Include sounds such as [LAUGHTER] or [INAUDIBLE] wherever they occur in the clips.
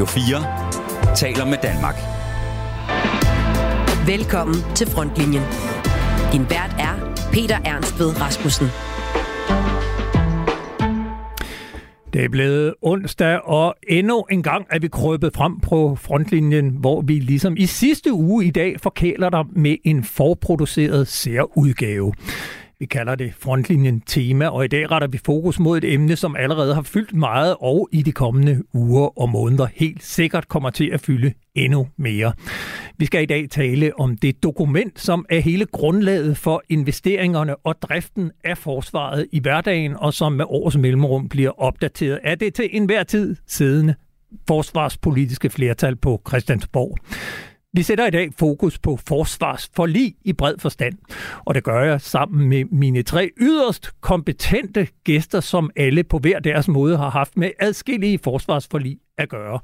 Radio 4 taler med Danmark. Velkommen til Frontlinjen. Din vært er Peter Ernst ved Rasmussen. Det er blevet onsdag, og endnu en gang er vi krøbet frem på frontlinjen, hvor vi ligesom i sidste uge i dag forkæler dig med en forproduceret særudgave. Vi kalder det frontlinjen tema, og i dag retter vi fokus mod et emne, som allerede har fyldt meget og i de kommende uger og måneder helt sikkert kommer til at fylde endnu mere. Vi skal i dag tale om det dokument, som er hele grundlaget for investeringerne og driften af forsvaret i hverdagen, og som med års mellemrum bliver opdateret af det til enhver tid siddende forsvarspolitiske flertal på Christiansborg. Vi sætter i dag fokus på forsvarsforlig i bred forstand, og det gør jeg sammen med mine tre yderst kompetente gæster, som alle på hver deres måde har haft med adskillige forsvarsforlig at gøre.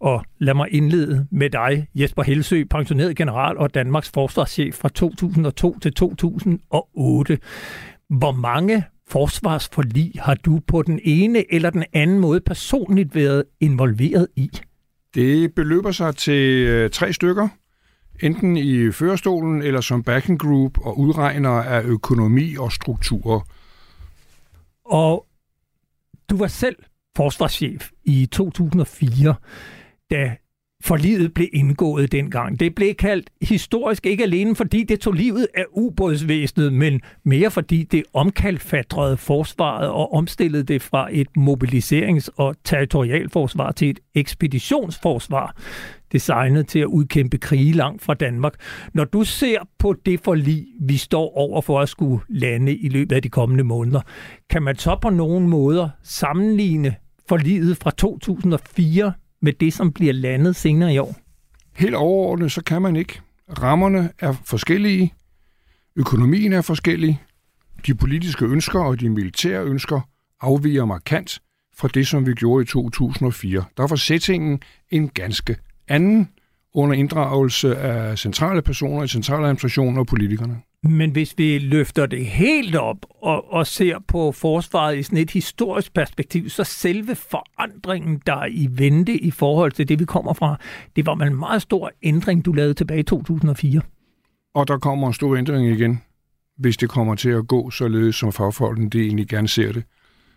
Og lad mig indlede med dig, Jesper Helsø, pensioneret general og Danmarks forsvarschef fra 2002 til 2008. Hvor mange forsvarsforlig har du på den ene eller den anden måde personligt været involveret i? Det beløber sig til øh, tre stykker, enten i førerstolen eller som backing group og udregner af økonomi og strukturer. Og du var selv forsvarschef i 2004, da forliget blev indgået dengang. Det blev kaldt historisk ikke alene, fordi det tog livet af ubådsvæsenet, men mere fordi det omkalfatrede forsvaret og omstillede det fra et mobiliserings- og territorialforsvar til et ekspeditionsforsvar, designet til at udkæmpe krige langt fra Danmark. Når du ser på det forlig, vi står over for at skulle lande i løbet af de kommende måneder, kan man så på nogen måder sammenligne forliget fra 2004 med det, som bliver landet senere i år? Helt overordnet, så kan man ikke. Rammerne er forskellige, økonomien er forskellig, de politiske ønsker og de militære ønsker afviger markant fra det, som vi gjorde i 2004. Der var sætningen en ganske anden under inddragelse af centrale personer i centraladministrationen og politikerne. Men hvis vi løfter det helt op og, og ser på forsvaret i sådan et historisk perspektiv, så selve forandringen, der er i vente i forhold til det, vi kommer fra, det var en meget stor ændring, du lavede tilbage i 2004. Og der kommer en stor ændring igen, hvis det kommer til at gå således, som fagfolkene det egentlig gerne ser det.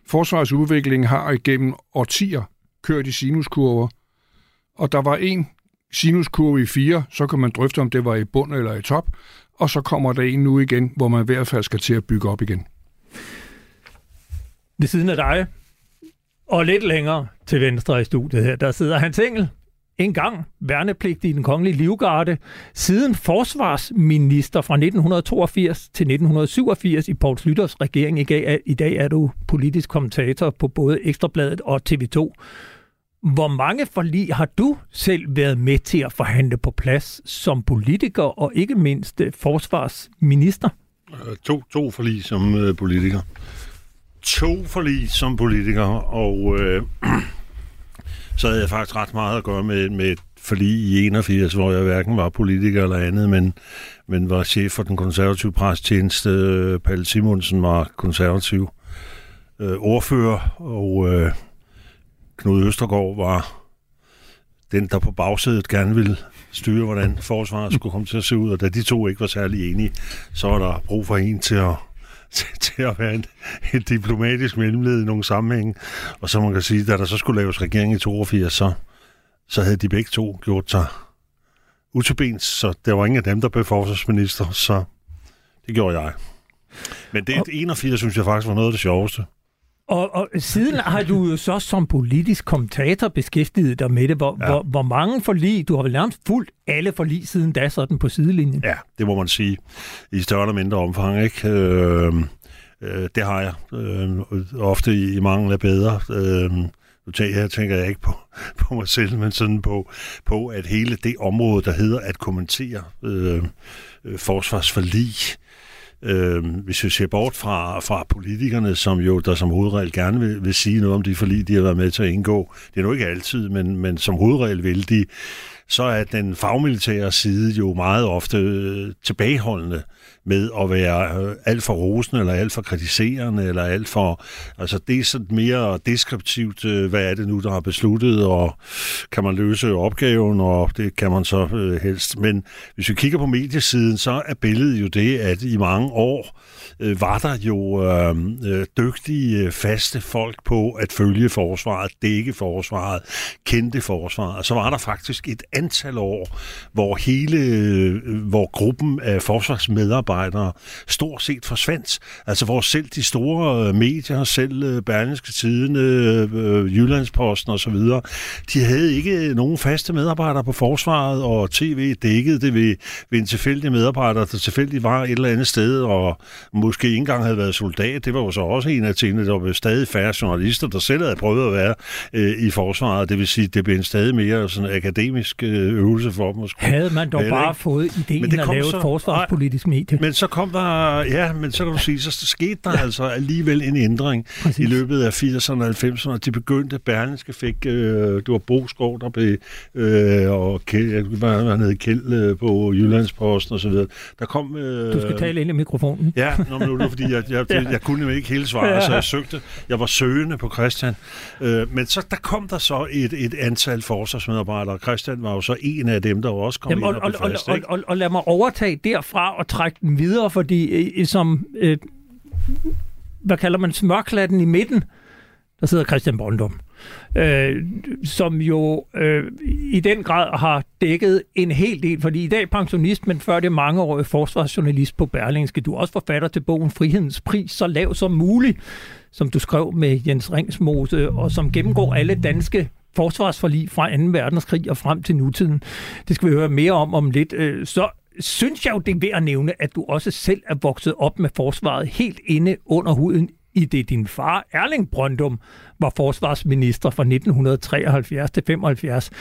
Forsvarets udvikling har igennem årtier kørt i sinuskurver, og der var en sinuskurve i fire, så kan man drøfte, om det var i bund eller i top, og så kommer der en nu igen, hvor man i hvert fald skal til at bygge op igen. Ved siden af dig, og lidt længere til venstre i studiet her, der sidder Hans Engel, en gang værnepligtig i den kongelige livgarde, siden forsvarsminister fra 1982 til 1987 i Poul Slytters regering. I dag er du politisk kommentator på både Ekstrabladet og TV2. Hvor mange forlig har du selv været med til at forhandle på plads som politiker og ikke mindst øh, forsvarsminister? Øh, to, to forlig som øh, politiker. To forlig som politiker, og øh, [CLEARS THROAT] så havde jeg faktisk ret meget at gøre med, med et forlig i 81, hvor jeg hverken var politiker eller andet, men, men var chef for den konservative præstjeneste. Øh, Palle Simonsen var konservativ øh, ordfører, og øh, Knud Østergaard var den, der på bagsædet gerne ville styre, hvordan forsvaret skulle komme til at se ud, og da de to ikke var særlig enige, så var der brug for en til at, til, [LAUGHS] til at være en, en diplomatisk mellemled i nogle sammenhænge. Og så man kan sige, da der så skulle laves regering i 82, så, så havde de begge to gjort sig utilbens, så der var ingen af dem, der blev forsvarsminister, så det gjorde jeg. Men det 81, synes jeg faktisk var noget af det sjoveste. Og, og siden har du jo så som politisk kommentator beskæftiget dig med det. Hvor, ja. hvor, hvor mange forlig, du har vel nærmest fuldt alle forlig siden da, sådan på sidelinjen? Ja, det må man sige. I større eller mindre omfang, ikke? Øh, øh, det har jeg. Øh, ofte i, i mangel af bedre. Øh, nu tænker, jeg tænker jeg ikke på, [LAUGHS] på mig selv, men sådan på, på, at hele det område, der hedder at kommentere øh, øh, forsvarsforlig, Øh, hvis vi ser bort fra, fra politikerne, som jo der som hovedregel gerne vil, vil sige noget om de forlig, de har været med til at indgå. Det er nu ikke altid, men, men som hovedregel vil de. så er den fagmilitære side jo meget ofte øh, tilbageholdende med at være øh, alt for rosende, eller alt for kritiserende, eller alt for... Altså, det er sådan mere deskriptivt, øh, hvad er det nu, der har besluttet, og kan man løse opgaven, og det kan man så øh, helst. Men hvis vi kigger på mediesiden, så er billedet jo det, at i mange år øh, var der jo øh, øh, dygtige, øh, faste folk på at følge forsvaret, dække forsvaret, kendte forsvaret. Så var der faktisk et antal år, hvor hele, øh, hvor gruppen af forsvarsmedarbejdere stort set forsvandt. Altså hvor selv de store øh, medier, selv øh, Berlingske Tidene, øh, Jyllandsposten osv., de havde ikke nogen faste medarbejdere på forsvaret, og tv dækkede det ved, ved en tilfældig medarbejder, der tilfældigt var et eller andet sted, og måske ikke engang havde været soldat. Det var jo så også en af tingene, der var stadig færre journalister, der selv havde prøvet at være øh, i forsvaret. Det vil sige, det blev en stadig mere sådan akademisk øh, øvelse for dem. Havde man dog bare ikke? fået ideen at lave så, et forsvarspolitisk medie. Men så kom der, ja, men så kan du sige, så skete der ja. altså alligevel en ændring Præcis. i løbet af 80'erne og 90'erne. De begyndte, Berlingske fik, øh, det var Boskov, der blev, øh, og Kjeld, hvad han hed, Kjeld øh, på Jyllandsposten og så videre. Der kom... Øh, du skal tale ind i mikrofonen. Ja, nå, men nu det fordi, jeg, jeg, ja. jeg kunne ikke hele svaret, så jeg søgte. Jeg var søgende på Christian. Øh, men så der kom der så et, et antal forsvarsmedarbejdere. Christian var jo så en af dem, der også kom Jamen, ind og, og, og, fast, og, og, og lad mig overtage derfra og trække den videre, fordi øh, som... Øh, hvad kalder man smørklatten i midten, der sidder Christian Bondum øh, som jo øh, i den grad har dækket en hel del, fordi i dag pensionist, men før det mange år forsvarsjournalist på Berlingske. Du er også forfatter til bogen Frihedens Pris, så lav som muligt, som du skrev med Jens Ringsmose, og som gennemgår alle danske forsvarsforlig fra 2. verdenskrig og frem til nutiden. Det skal vi høre mere om om lidt. Øh, så synes jeg jo, det er ved at nævne, at du også selv er vokset op med forsvaret helt inde under huden i det din far, Erling Brøndum, var forsvarsminister fra 1973 til 75.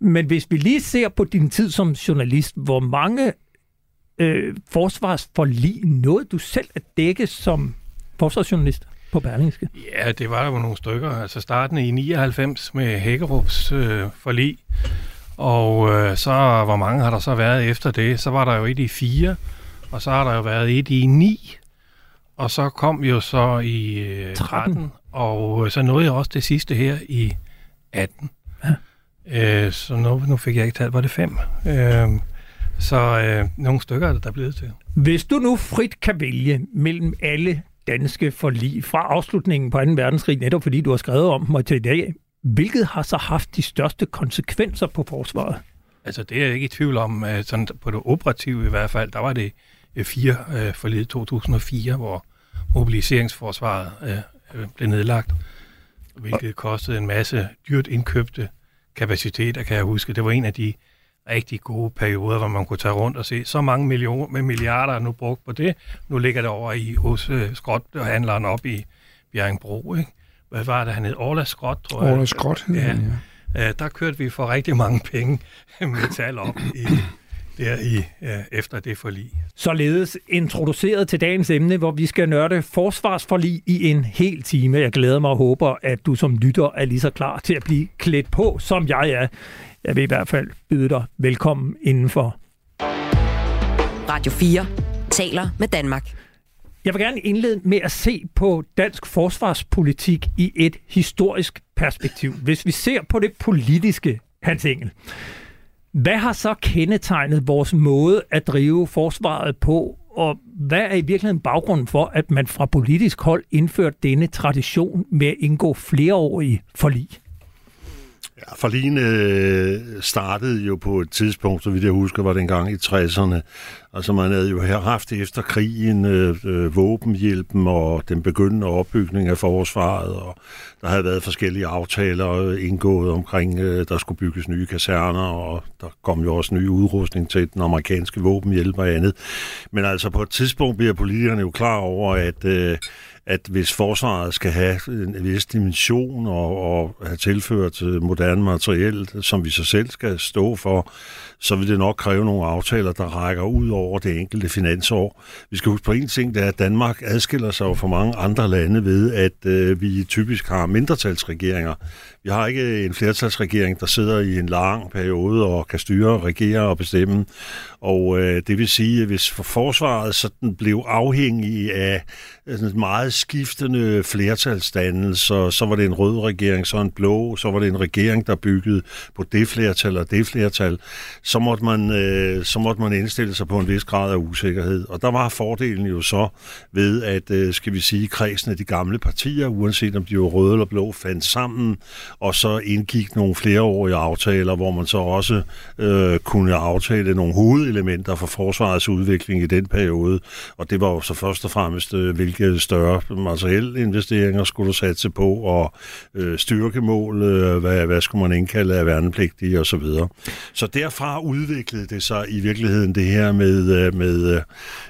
Men hvis vi lige ser på din tid som journalist, hvor mange øh, forsvarsforlig nåede du selv at dække som forsvarsjournalist? på Berlingske? Ja, det var der jo nogle stykker. Altså startende i 99 med Hækkerups øh, forlig, og øh, så, hvor mange har der så været efter det? Så var der jo et i fire, og så har der jo været et i ni, og så kom vi jo så i øh, 13. 13, og så nåede jeg også det sidste her i 18. Ja. Øh, så nu, nu fik jeg ikke talt, var det fem. Øh, så øh, nogle stykker er det der blevet til. Hvis du nu frit kan vælge mellem alle danske forlig fra afslutningen på 2. verdenskrig, netop fordi du har skrevet om dem og til i dag, hvilket har så haft de største konsekvenser på forsvaret? Altså det er jeg ikke i tvivl om, sådan på det operative i hvert fald, der var det fire øh, forlid 2004, hvor mobiliseringsforsvaret øh, blev nedlagt, hvilket kostede en masse dyrt indkøbte kapaciteter, kan jeg huske. Det var en af de rigtig gode perioder, hvor man kunne tage rundt og se så mange millioner med milliarder nu brugt på det. Nu ligger det over i hos øh, skrothandleren op i Bjerringbro. Ikke? Hvad var det, han hed? Orla Skrot, tror jeg. Orla Skrot hed ja. han, ja. Øh, der kørte vi for rigtig mange penge [LAUGHS] metal op i der i, ja, efter det forlig. Således introduceret til dagens emne, hvor vi skal nørde forsvarsforlig i en hel time. Jeg glæder mig og håber, at du som lytter er lige så klar til at blive klædt på, som jeg er. Jeg vil i hvert fald byde dig velkommen indenfor. Radio 4 taler med Danmark. Jeg vil gerne indlede med at se på dansk forsvarspolitik i et historisk perspektiv. Hvis vi ser på det politiske, Hans Engel, hvad har så kendetegnet vores måde at drive forsvaret på, og hvad er i virkeligheden baggrunden for, at man fra politisk hold indførte denne tradition med at indgå flereårige forlig? Ja, Forlin øh, startede jo på et tidspunkt, så vidt jeg husker, var det engang i 60'erne. Altså man havde jo haft efter krigen øh, øh, våbenhjælpen og den begyndende opbygning af forsvaret, og der havde været forskellige aftaler øh, indgået omkring, øh, der skulle bygges nye kaserner, og der kom jo også ny udrustning til den amerikanske våbenhjælp og andet. Men altså på et tidspunkt bliver politikerne jo klar over, at øh, at hvis forsvaret skal have en vis dimension og, og have tilført øh, moderne materiel, som vi så selv skal stå for, så vil det nok kræve nogle aftaler, der rækker ud over det enkelte finansår. Vi skal huske på en ting, det er, at Danmark adskiller sig jo fra mange andre lande ved, at øh, vi typisk har mindretalsregeringer. Vi har ikke en flertalsregering, der sidder i en lang periode og kan styre, regere og bestemme. Og øh, det vil sige, at hvis forsvaret sådan blev afhængig af sådan meget skiftende flertalsdannelser, så var det en rød regering, så en blå, så var det en regering, der byggede på det flertal og det flertal, så måtte man, øh, så måtte man indstille sig på en vis grad af usikkerhed. Og der var fordelen jo så ved, at, øh, skal vi sige, kredsen af de gamle partier, uanset om de var røde eller blå, fandt sammen, og så indgik nogle flereårige aftaler, hvor man så også øh, kunne aftale nogle hovedelementer for forsvarets udvikling i den periode. Og det var jo så først og fremmest, øh, hvilke større materielle investeringer skulle du satse på, og øh, styrkemål, øh, hvad, hvad skulle man indkalde af værnepligtige osv. Så, videre. så derfra udviklede det sig i virkeligheden det her med, øh, med, øh,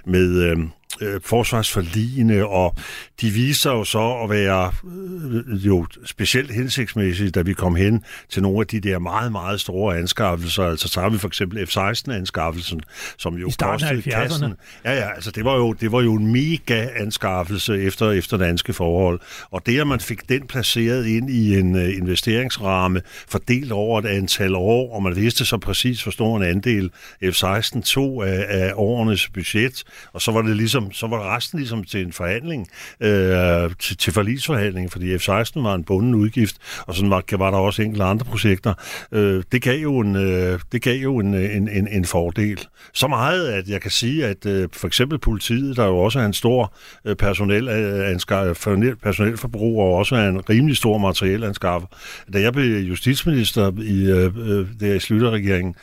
med, med øh, forsvarsforligende, og de viser jo så at være øh, jo specielt hensigtsmæssige, da vi kom hen til nogle af de der meget, meget store anskaffelser. Altså så har vi for eksempel F-16-anskaffelsen, som jo kostede kassen. Ja, ja, altså det var jo, det var jo en mega anskaffelse efter, efter danske forhold. Og det, at man fik den placeret ind i en uh, investeringsramme, fordelt over et antal år, og man vidste så præcis, hvor stor en andel F-16 tog af, af årenes budget, og så var det ligesom ligesom, så var resten ligesom til en forhandling, øh, til, til forlisforhandling, fordi F-16 var en bunden udgift, og sådan var, var der også enkelte andre projekter. Øh, det gav jo, en, øh, det gav jo en, en, en, en fordel. Så meget, at jeg kan sige, at øh, for eksempel politiet, der jo også er en stor øh, personel, øh, personelforbrug, og også er en rimelig stor materielanskaffer. Da jeg blev justitsminister i, øh, øh der i slutterregeringen,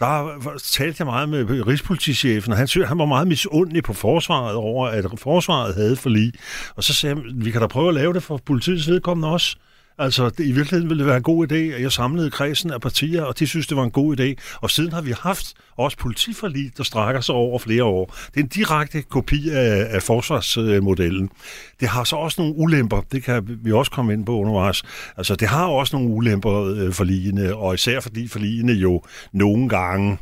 der talte jeg meget med rigspolitichefen, og han, han var meget misundelig på forsvaret over, at forsvaret havde for lige. Og så sagde han, vi kan da prøve at lave det for politiets vedkommende også. Altså, det, i virkeligheden ville det være en god idé, at jeg samlede kredsen af partier, og de synes, det var en god idé. Og siden har vi haft også politiforlig, der strækker sig over flere år. Det er en direkte kopi af, af forsvarsmodellen. Det har så også nogle ulemper, det kan vi også komme ind på undervejs. Altså, det har også nogle ulemper øh, for ligene, og især fordi forligene jo nogle gange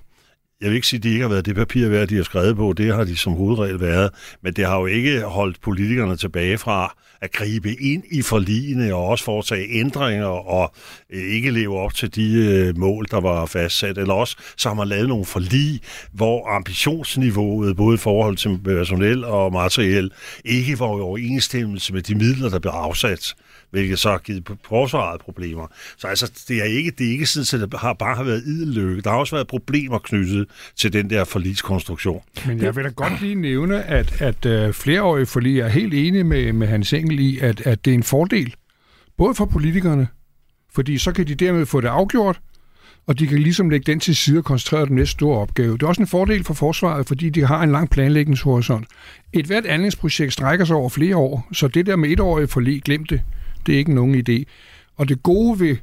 jeg vil ikke sige, at de ikke har været det papir værd, de har skrevet på. Det har de som hovedregel været. Men det har jo ikke holdt politikerne tilbage fra at gribe ind i forligene og også foretage ændringer og øh, ikke leve op til de øh, mål, der var fastsat. Eller også så har man lavet nogle forlig, hvor ambitionsniveauet, både i forhold til personel og materiel, ikke var i overensstemmelse med de midler, der blev afsat hvilket så har givet forsvaret problemer. Så altså, det er ikke, det er ikke sådan, at det har bare har været idelykke. Der har også været problemer knyttet til den der forliskonstruktion. Men jeg vil da godt lige nævne, at, at øh, flereårige forlig er helt enige med, med Hans Engel i, at, at det er en fordel, både for politikerne, fordi så kan de dermed få det afgjort, og de kan ligesom lægge den til side og koncentrere den næste store opgave. Det er også en fordel for forsvaret, fordi de har en lang planlægningshorisont. Et hvert anlægsprojekt strækker sig over flere år, så det der med etårige forlig, glem det. Det er ikke nogen idé. Og det gode ved,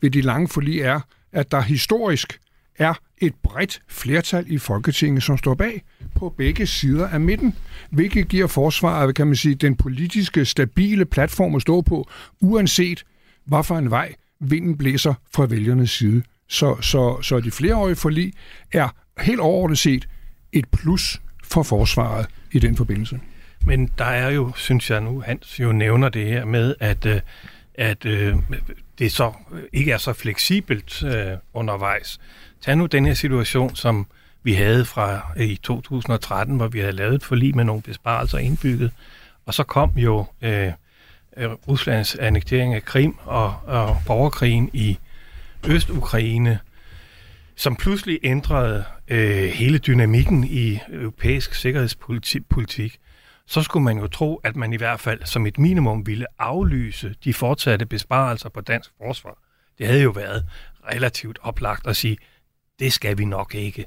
ved de lange forlig er, at der historisk er et bredt flertal i Folketinget, som står bag på begge sider af midten, hvilket giver forsvaret, kan man sige, den politiske, stabile platform at stå på, uanset hvad for en vej vinden blæser fra vælgernes side. Så, så, så de flereårige forlig er helt overordnet set et plus for forsvaret i den forbindelse. Men der er jo, synes jeg nu, Hans jo nævner det her med, at, øh, at øh, det så ikke er så fleksibelt øh, undervejs. Tag nu den her situation, som vi havde fra øh, i 2013, hvor vi havde lavet et forlig med nogle besparelser indbygget, og så kom jo øh, øh, Ruslands annektering af Krim og, og borgerkrigen i Øst-Ukraine, som pludselig ændrede øh, hele dynamikken i europæisk sikkerhedspolitik så skulle man jo tro, at man i hvert fald som et minimum ville aflyse de fortsatte besparelser på dansk forsvar. Det havde jo været relativt oplagt at sige, det skal vi nok ikke.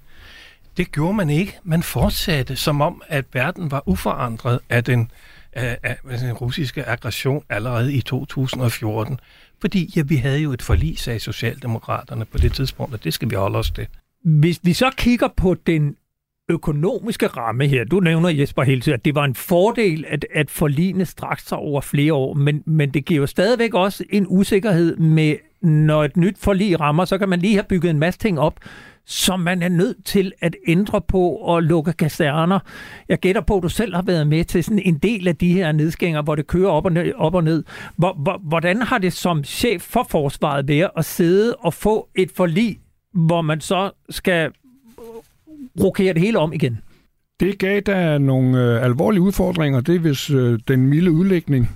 Det gjorde man ikke. Man fortsatte som om, at verden var uforandret af den, af, af den russiske aggression allerede i 2014. Fordi ja, vi havde jo et forlig, sagde Socialdemokraterne på det tidspunkt, og det skal vi holde os til. Hvis vi så kigger på den økonomiske ramme her, du nævner Jesper hele tiden, at det var en fordel, at, at forligene straks sig over flere år, men, men det giver jo stadigvæk også en usikkerhed med, når et nyt forlig rammer, så kan man lige have bygget en masse ting op, som man er nødt til at ændre på og lukke kaserner. Jeg gætter på, at du selv har været med til sådan en del af de her nedskæringer, hvor det kører op og ned. Op og ned. Hvordan har det som chef for forsvaret været at sidde og få et forlig, hvor man så skal rokere det hele om igen? Det gav da nogle øh, alvorlige udfordringer. Det er hvis øh, den milde udlægning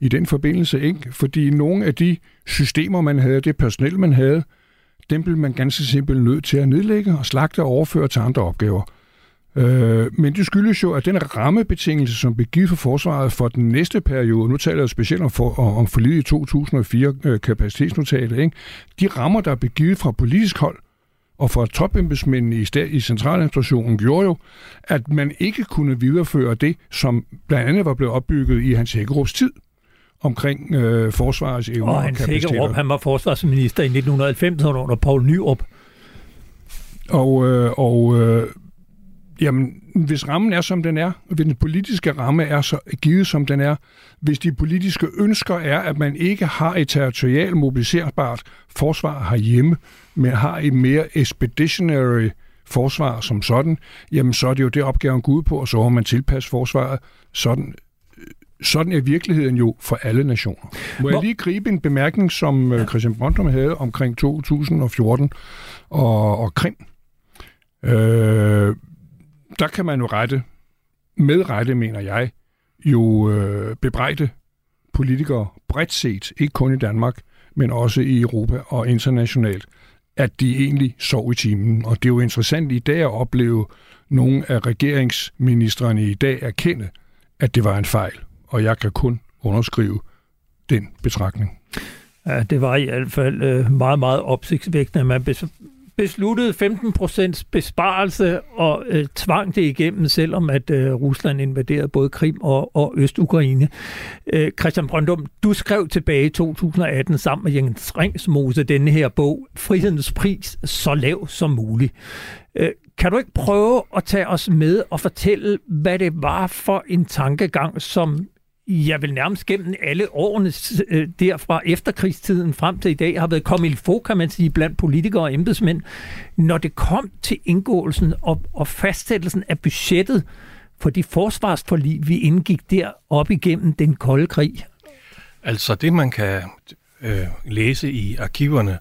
i den forbindelse, ikke? Fordi nogle af de systemer, man havde, det personel, man havde, dem blev man ganske simpelt nødt til at nedlægge og slagte og overføre til andre opgaver. Øh, men det skyldes jo, at den rammebetingelse, som blev givet for forsvaret for den næste periode, nu taler jeg specielt om, for, om forliget i 2004 øh, kapacitetsnotatet, ikke? de rammer, der blev givet fra politisk hold, og fra topembedsmændene i, i centraladministrationen gjorde jo, at man ikke kunne videreføre det, som blandt andet var blevet opbygget i Hans Hækkerups tid omkring øh, forsvarets evner og, og Hans Hækkerup, han var forsvarsminister i 1990 under Poul Nyrup. Og, øh, og øh, jamen, hvis rammen er, som den er, hvis den politiske ramme er så givet, som den er, hvis de politiske ønsker er, at man ikke har et territorialt mobiliserbart forsvar herhjemme, men har et mere expeditionary forsvar som sådan, jamen så er det jo det opgaven går ud på, og så har man tilpasse forsvaret sådan, sådan er virkeligheden jo for alle nationer. Må jeg lige gribe en bemærkning, som øh, Christian Brøndum havde omkring 2014 og, og Krim. Øh, der kan man jo rette, med rette mener jeg, jo øh, bebrejde politikere bredt set, ikke kun i Danmark, men også i Europa og internationalt, at de egentlig sov i timen. Og det er jo interessant i dag at opleve nogle af regeringsministerne i dag erkende, at det var en fejl. Og jeg kan kun underskrive den betragtning. Ja, det var i hvert fald øh, meget, meget opsigtsvækkende. Man besluttede 15 procents besparelse og øh, tvang det igennem, selvom at øh, Rusland invaderede både Krim og, og Øst-Ukraine. Øh, Christian Brøndum, du skrev tilbage i 2018 sammen med Jens Ringsmose denne her bog, Frihedens pris så lav som muligt. Øh, kan du ikke prøve at tage os med og fortælle, hvad det var for en tankegang, som jeg vil nærmest gennem alle årene øh, derfra efterkrigstiden frem til i dag har været kommet i få, kan man sige, blandt politikere og embedsmænd, når det kom til indgåelsen og, og fastsættelsen af budgettet for de forsvarsforlig, vi indgik der op igennem den kolde krig. Altså det, man kan øh, læse i arkiverne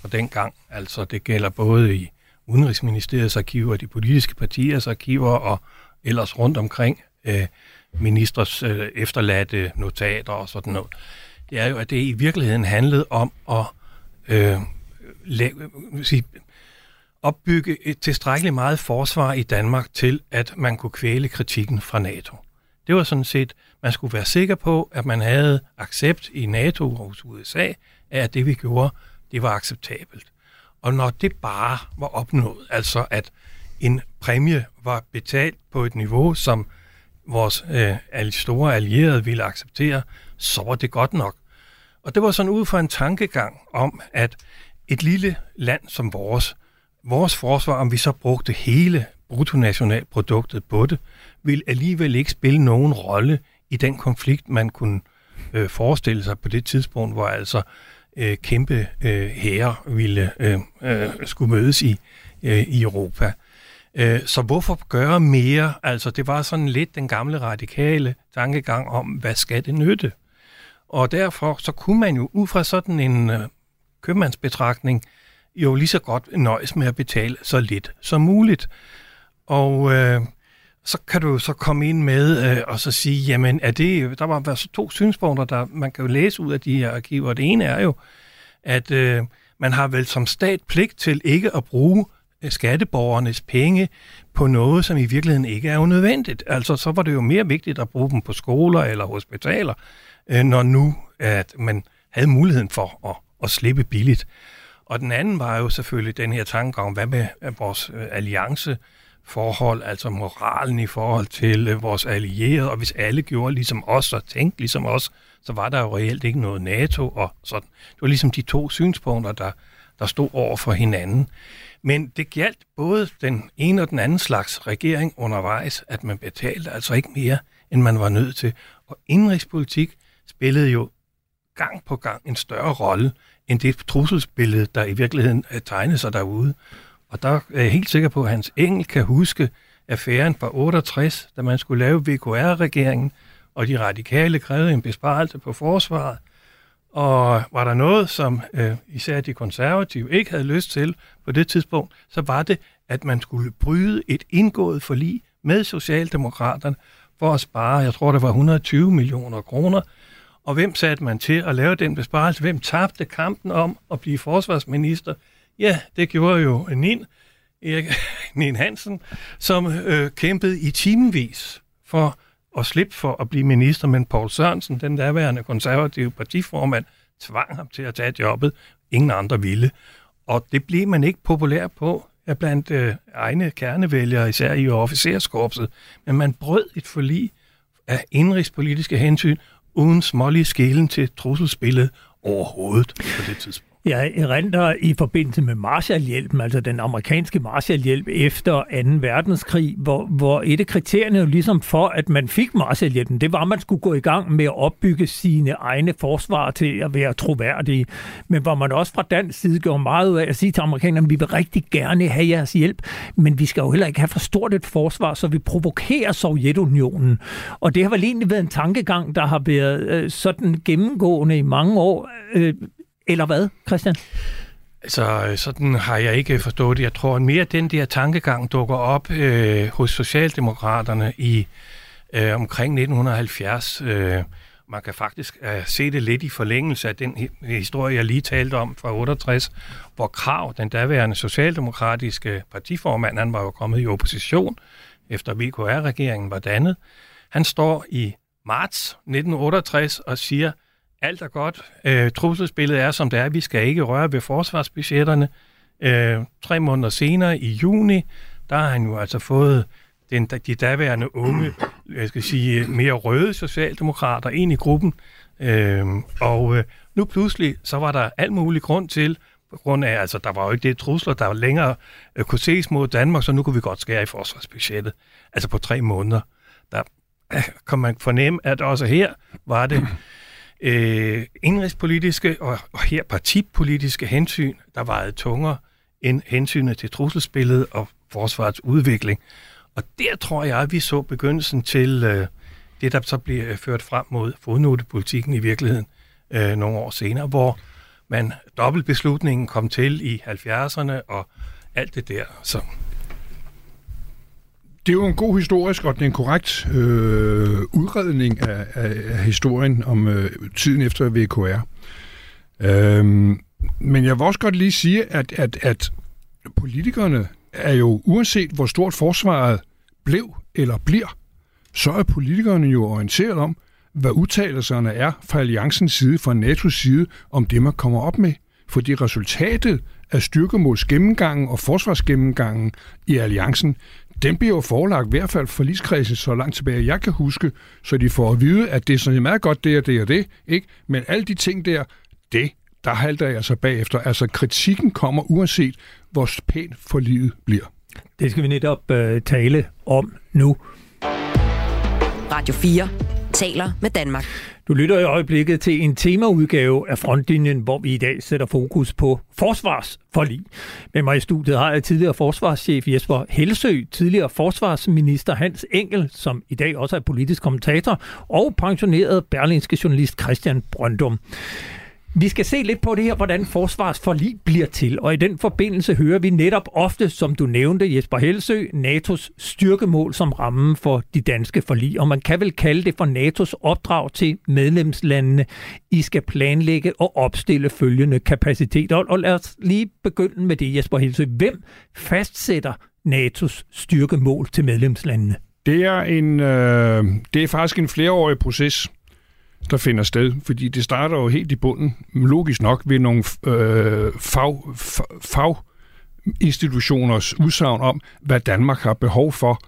fra den gang, altså det gælder både i Udenrigsministeriets arkiver, de politiske partiers arkiver og ellers rundt omkring, øh, ministers øh, efterladte notater og sådan noget, det er jo, at det i virkeligheden handlede om at øh, lave, øh, sige, opbygge et tilstrækkeligt meget forsvar i Danmark til, at man kunne kvæle kritikken fra NATO. Det var sådan set, man skulle være sikker på, at man havde accept i NATO og hos USA, af at det vi gjorde, det var acceptabelt. Og når det bare var opnået, altså at en præmie var betalt på et niveau, som vores øh, store allierede ville acceptere, så var det godt nok. Og det var sådan ud fra en tankegang om, at et lille land som vores, vores forsvar, om vi så brugte hele bruttonationalproduktet på det, ville alligevel ikke spille nogen rolle i den konflikt, man kunne øh, forestille sig på det tidspunkt, hvor altså øh, kæmpe øh, herrer ville øh, øh, skulle mødes i, øh, i Europa. Øh, så hvorfor gøre mere? Altså, det var sådan lidt den gamle radikale tankegang om, hvad skal det nytte? Og derfor så kunne man jo ud fra sådan en øh, købmandsbetragtning jo lige så godt nøjes med at betale så lidt som muligt. Og øh, så kan du så komme ind med øh, og så sige, jamen er det, der var så to synspunkter, der man kan jo læse ud af de her arkiver. Det ene er jo, at øh, man har vel som stat pligt til ikke at bruge skatteborgernes penge på noget, som i virkeligheden ikke er unødvendigt. Altså, så var det jo mere vigtigt at bruge dem på skoler eller hospitaler, øh, når nu at man havde muligheden for at, at slippe billigt. Og den anden var jo selvfølgelig den her tanke om, hvad med øh, vores øh, alliance forhold, altså moralen i forhold til øh, vores allierede, og hvis alle gjorde ligesom os og tænkte ligesom os, så var der jo reelt ikke noget NATO, og sådan. Det var ligesom de to synspunkter, der, der stod over for hinanden. Men det galt både den ene og den anden slags regering undervejs, at man betalte altså ikke mere, end man var nødt til. Og indrigspolitik spillede jo gang på gang en større rolle end det trusselsbillede, der i virkeligheden øh, tegnede sig derude. Og der er jeg helt sikker på, at Hans Engel kan huske affæren fra 68, da man skulle lave VKR-regeringen, og de radikale krævede en besparelse på forsvaret. Og var der noget, som øh, især de konservative ikke havde lyst til på det tidspunkt, så var det, at man skulle bryde et indgået forlig med Socialdemokraterne for at spare, jeg tror det var 120 millioner kroner. Og hvem satte man til at lave den besparelse? Hvem tabte kampen om at blive forsvarsminister? Ja, det gjorde jo Nin, Erik [LAUGHS] Nin Hansen, som øh, kæmpede i timevis for at slippe for at blive minister, men Paul Sørensen, den daværende konservative partiformand, tvang ham til at tage jobbet. Ingen andre ville. Og det blev man ikke populær på ja, blandt øh, egne kernevælgere, især i officerskorpset. Men man brød et forlig af indrigspolitiske hensyn, uden smålige skælen til trusselsspillet overhovedet på det tidspunkt. Jeg erindrer i forbindelse med Marshallhjælpen, altså den amerikanske Marshallhjælp efter 2. verdenskrig, hvor, hvor et af kriterierne jo ligesom for, at man fik Marshallhjælpen, det var, at man skulle gå i gang med at opbygge sine egne forsvar til at være troværdige. Men hvor man også fra dansk side gjorde meget ud af at sige til amerikanerne, at vi vil rigtig gerne have jeres hjælp, men vi skal jo heller ikke have for stort et forsvar, så vi provokerer Sovjetunionen. Og det har vel egentlig været en tankegang, der har været øh, sådan gennemgående i mange år. Øh, eller hvad, Christian? Altså, sådan har jeg ikke forstået det. Jeg tror, at mere den der tankegang dukker op øh, hos Socialdemokraterne i øh, omkring 1970. Øh, man kan faktisk øh, se det lidt i forlængelse af den historie, jeg lige talte om fra 68, hvor Krav, den daværende socialdemokratiske partiformand, han var jo kommet i opposition efter VKR-regeringen var dannet. Han står i marts 1968 og siger, alt er godt. Øh, trusselsbilledet er, som det er. Vi skal ikke røre ved forsvarsbudgetterne. Øh, tre måneder senere, i juni, der har han jo altså fået den, de daværende unge, jeg skal sige, mere røde socialdemokrater ind i gruppen. Øh, og øh, nu pludselig, så var der alt mulig grund til, på grund af, altså der var jo ikke det trusler, der længere øh, kunne ses mod Danmark, så nu kunne vi godt skære i forsvarsbudgettet. Altså på tre måneder. Der øh, [CLEARS THROAT] kan man fornemme, at også her var det øh, indrigspolitiske og, og her partipolitiske hensyn, der vejede tungere end hensynet til trusselsbilledet og forsvarets udvikling. Og der tror jeg, at vi så begyndelsen til øh, det, der så bliver øh, ført frem mod fodnotepolitikken i virkeligheden øh, nogle år senere, hvor man dobbeltbeslutningen kom til i 70'erne og alt det der. Så det er jo en god historisk, og det er en korrekt øh, udredning af, af, af historien om øh, tiden efter VKR. Øhm, men jeg vil også godt lige sige, at, at, at politikerne er jo, uanset hvor stort forsvaret blev eller bliver, så er politikerne jo orienteret om, hvad udtalelserne er fra alliancens side, fra NATO's side, om det, man kommer op med. Fordi resultatet af styrkemålsgennemgangen og forsvarsgennemgangen i alliancen, den bliver jo forelagt i hvert fald forligskredsen så langt tilbage, jeg kan huske, så de får at vide, at det er sådan meget godt det og det og det, ikke? Men alle de ting der, det, der halter jeg så bagefter. Altså kritikken kommer uanset, hvor pænt forliget bliver. Det skal vi netop uh, tale om nu. Radio 4 taler med Danmark. Du lytter i øjeblikket til en temaudgave af Frontlinjen, hvor vi i dag sætter fokus på forsvarsforlig. Med mig i studiet har jeg tidligere forsvarschef Jesper Helsø, tidligere forsvarsminister Hans Engel, som i dag også er politisk kommentator, og pensioneret berlinske journalist Christian Brøndum. Vi skal se lidt på det her, hvordan forsvarsforlig bliver til, og i den forbindelse hører vi netop ofte, som du nævnte, Jesper Helsø, NATO's styrkemål som ramme for de danske forlig, og man kan vel kalde det for NATO's opdrag til medlemslandene. I skal planlægge og opstille følgende kapaciteter. Og lad os lige begynde med det, Jesper Helsø. Hvem fastsætter NATO's styrkemål til medlemslandene? Det er, en, øh, det er faktisk en flereårig proces der finder sted, fordi det starter jo helt i bunden, logisk nok, ved nogle øh, fag, fag institutioners udsagn om, hvad Danmark har behov for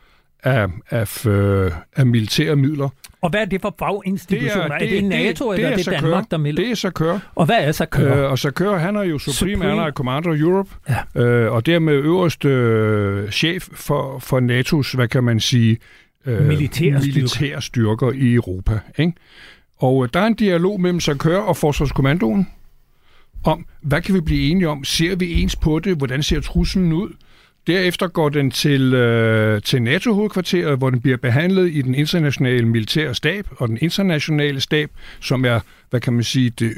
af, af, øh, af militære midler. Og hvad er det for faginstitutioner? Er, er, det, NATO, det, eller er det, det Danmark, der melder? Det er Sakør. Og hvad er Sakør? Øh, og Sakør, han er jo Supreme, Supreme. Allied Commander Europe, ja. øh, og dermed øverste øh, chef for, for NATO's, hvad kan man sige, øh, militære, militære styrker i Europa. Ikke? Og øh, der er en dialog mellem Sakør og Forsvarskommandoen om, hvad kan vi blive enige om? Ser vi ens på det? Hvordan ser truslen ud? Derefter går den til, øh, til NATO-hovedkvarteret, hvor den bliver behandlet i den internationale militære stab og den internationale stab, som er, hvad kan man sige, det,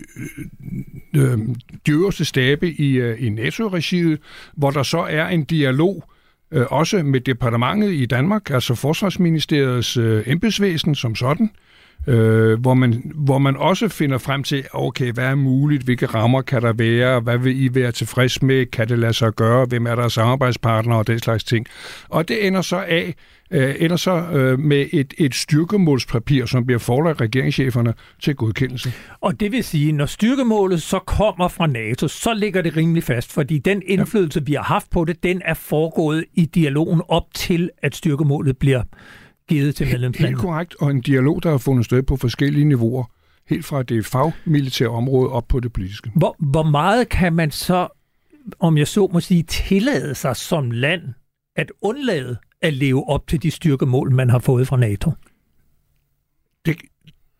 øh, øh de øverste stabe i, øh, i NATO-regiet, hvor der så er en dialog øh, også med departementet i Danmark, altså Forsvarsministeriets øh, embedsvæsen som sådan, øh, hvor, man, hvor man også finder frem til, okay, hvad er muligt, hvilke rammer kan der være, hvad vil I være tilfreds med, kan det lade sig gøre, hvem er der samarbejdspartnere og den slags ting. Og det ender så af, øh, ender så øh, med et, et styrkemålspapir, som bliver forelagt regeringscheferne til godkendelse. Og det vil sige, når styrkemålet så kommer fra NATO, så ligger det rimelig fast, fordi den indflydelse, ja. vi har haft på det, den er foregået i dialogen op til, at styrkemålet bliver givet til medlemslandene. Helt korrekt, og en dialog, der har fundet sted på forskellige niveauer, helt fra det fagmilitære område op på det politiske. Hvor, hvor meget kan man så, om jeg så må sige, tillade sig som land at undlade at leve op til de styrkemål, man har fået fra NATO? Det,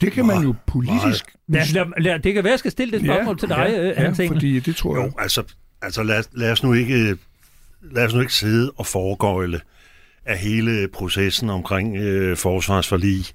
det kan man jo politisk... Lad, lad, lad, det kan være, at jeg skal stille det spørgsmål ja, til dig, ja, ja, ja, fordi det tror jeg... Jo, altså, altså lad, lad, os nu ikke, lad os nu ikke sidde og foregøjle af hele processen omkring øh, forsvarsforlig.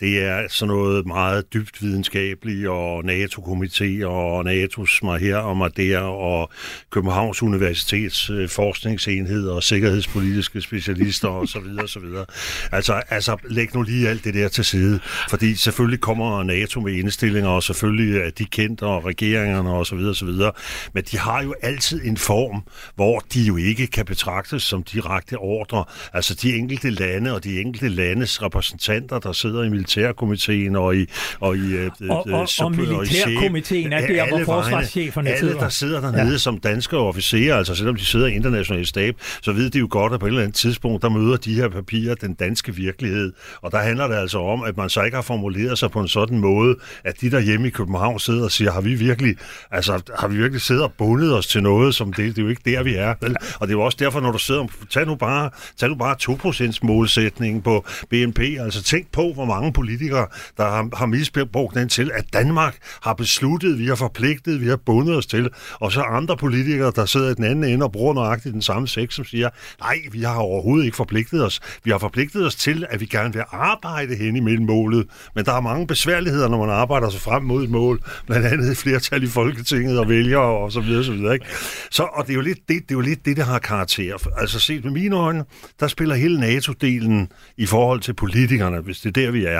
Det er sådan noget meget dybt videnskabeligt, og NATO-komité og NATO's mig her og mig der, og Københavns Universitets øh, forskningsenhed og sikkerhedspolitiske specialister osv. videre. så videre. Altså, altså, læg nu lige alt det der til side, fordi selvfølgelig kommer NATO med indstillinger, og selvfølgelig er de kendt, og regeringerne osv. videre. Men de har jo altid en form, hvor de jo ikke kan betragtes som direkte ordre. Altså de enkelte lande og de enkelte landes repræsentanter, der sidder i militærkomiteen og i... Og, i, øh, og, og, og, militærkomiteen er der, hvor forsvarscheferne alle, sidder. der sidder dernede ja. som danske officerer, altså selvom de sidder i international stab, så ved de jo godt, at på et eller andet tidspunkt, der møder de her papirer den danske virkelighed. Og der handler det altså om, at man så ikke har formuleret sig på en sådan måde, at de der hjemme i København sidder og siger, har vi virkelig, altså, har vi virkelig siddet og bundet os til noget, som det, det er jo ikke der, vi er. Vel? Og det er jo også derfor, når du sidder, tag nu bare, tag nu bare 2% målsætningen på BNP, altså tænk på, hvor mange politikere, der har, har misbrugt den til, at Danmark har besluttet, vi har forpligtet, vi har bundet os til, og så andre politikere, der sidder i den anden ende og bruger nøjagtigt den samme sex, som siger, nej, vi har overhovedet ikke forpligtet os. Vi har forpligtet os til, at vi gerne vil arbejde hen imellem målet, men der er mange besværligheder, når man arbejder sig frem mod et mål, blandt andet et flertal i Folketinget og vælgere og så videre, så videre. Ikke? Så, og det er, jo lidt det, det er jo lidt det, der har karakter. Altså set med mine øjne, der spiller hele NATO-delen i forhold til politikerne, hvis det er der, vi er,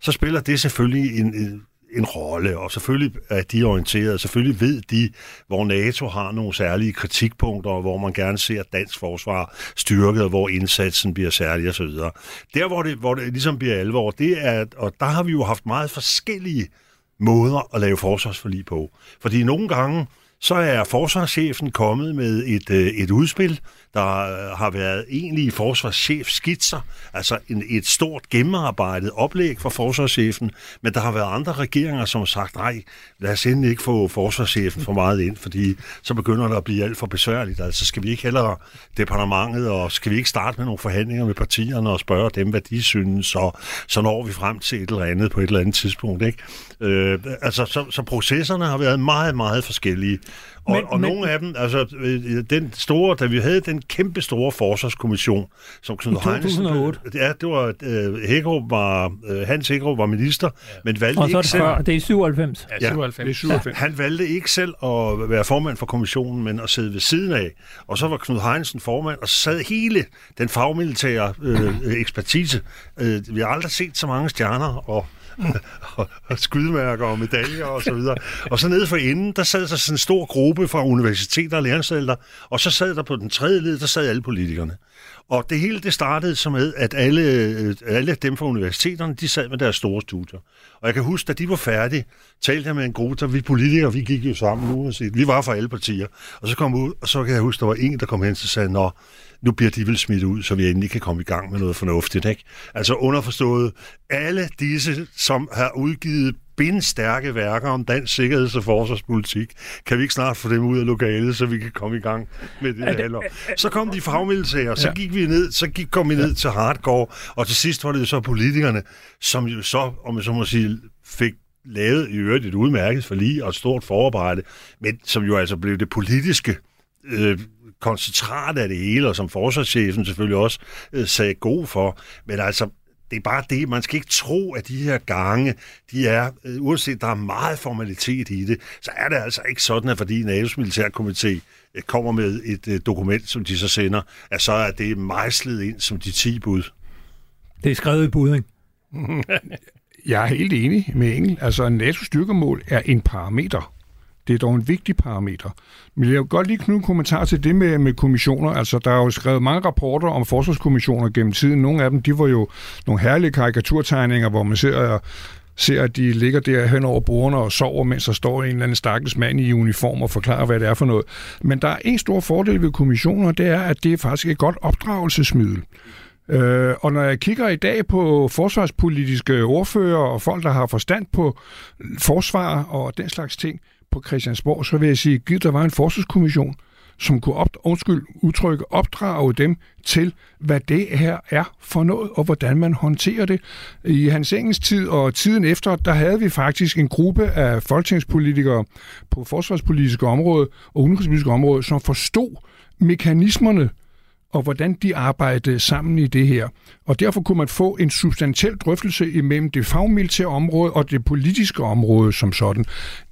så spiller det selvfølgelig en, en en rolle, og selvfølgelig er de orienteret. Selvfølgelig ved de, hvor NATO har nogle særlige kritikpunkter, og hvor man gerne ser dansk forsvar styrket, og hvor indsatsen bliver særlig osv. Der, hvor det, hvor det ligesom bliver alvor, det er, og der har vi jo haft meget forskellige måder at lave forsvarsforlig på. Fordi nogle gange, så er forsvarschefen kommet med et, øh, et udspil, der øh, har været egentlige forsvarschefskitser, altså en, et stort gennemarbejdet oplæg for forsvarschefen, men der har været andre regeringer, som har sagt, nej, lad os endelig ikke få forsvarschefen for meget ind, fordi så begynder det at blive alt for besværligt. Altså skal vi ikke hellere departementet, og skal vi ikke starte med nogle forhandlinger med partierne og spørge dem, hvad de synes, og så når vi frem til et eller andet på et eller andet tidspunkt. Ikke? Øh, altså, så, så processerne har været meget, meget forskellige. Og, men, og men, nogle af dem, altså øh, den store, da vi havde den kæmpe store forsvarskommission, som Knud Heinesen... 2008. Ja, det var, uh, Hækkerup var, uh, Hans Hækkerup var minister, ja. men valgte og så det ikke før, det er 97. Ja, 97. Ja, det er 97. Han valgte ikke selv at være formand for kommissionen, men at sidde ved siden af. Og så var Knud Heinesen formand, og så sad hele den fagmilitære øh, ekspertise. Øh, vi har aldrig set så mange stjerner og og, og og medaljer og så videre. Og så nede for enden, der sad der sådan en stor gruppe fra universiteter og læreanstalter, og så sad der på den tredje led, der sad alle politikerne. Og det hele det startede så med, at alle, øh, alle dem fra universiteterne, de sad med deres store studier. Og jeg kan huske, da de var færdige, talte jeg med en gruppe, der vi politikere, vi gik jo sammen nu, og vi var fra alle partier. Og så kom ud, og så kan jeg huske, der var en, der kom hen og sagde, Nå, nu bliver de vel smidt ud, så vi endelig kan komme i gang med noget fornuftigt. Ikke? Altså underforstået, alle disse, som har udgivet bindstærke værker om dansk sikkerheds- og forsvarspolitik. Kan vi ikke snart få dem ud af lokalet, så vi kan komme i gang med det her? Så kom de fagmilitære, så gik vi ned, så gik, kom vi ned til hardcore, og til sidst var det så politikerne, som jo så, om jeg så må sige, fik lavet i øvrigt et udmærket forlig og et stort forarbejde, men som jo altså blev det politiske øh, koncentrat af det hele, og som forsvarschefen selvfølgelig også øh, sagde god for. Men altså, det er bare det, man skal ikke tro, at de her gange, de er, øh, uanset der er meget formalitet i det, så er det altså ikke sådan, at fordi NATO's militærkomité øh, kommer med et øh, dokument, som de så sender, at så er det mejslet ind som de 10 bud. Det er skrevet i bud, ikke? [LAUGHS] Jeg er helt enig med Engel. Altså, en NATO-styrkemål er en parameter. Det er dog en vigtig parameter. Men jeg vil godt lige knytte en kommentar til det med, med kommissioner. Altså, der er jo skrevet mange rapporter om forsvarskommissioner gennem tiden. Nogle af dem, de var jo nogle herlige karikaturtegninger, hvor man ser ser, at de ligger der hen over bordene og sover, mens der står en eller anden stakkels mand i uniform og forklarer, hvad det er for noget. Men der er en stor fordel ved kommissioner, det er, at det er faktisk et godt opdragelsesmiddel. Øh, og når jeg kigger i dag på forsvarspolitiske ordfører og folk, der har forstand på forsvar og den slags ting på Christiansborg, så vil jeg sige, at der var en forsvarskommission, som kunne op, undskyld, udtrykke opdrage dem til, hvad det her er for noget, og hvordan man håndterer det. I hans Engels tid og tiden efter, der havde vi faktisk en gruppe af folketingspolitikere på forsvarspolitiske område og udenrigspolitiske område, som forstod mekanismerne og hvordan de arbejdede sammen i det her. Og derfor kunne man få en substantiel drøftelse imellem det fagmilitære område og det politiske område som sådan.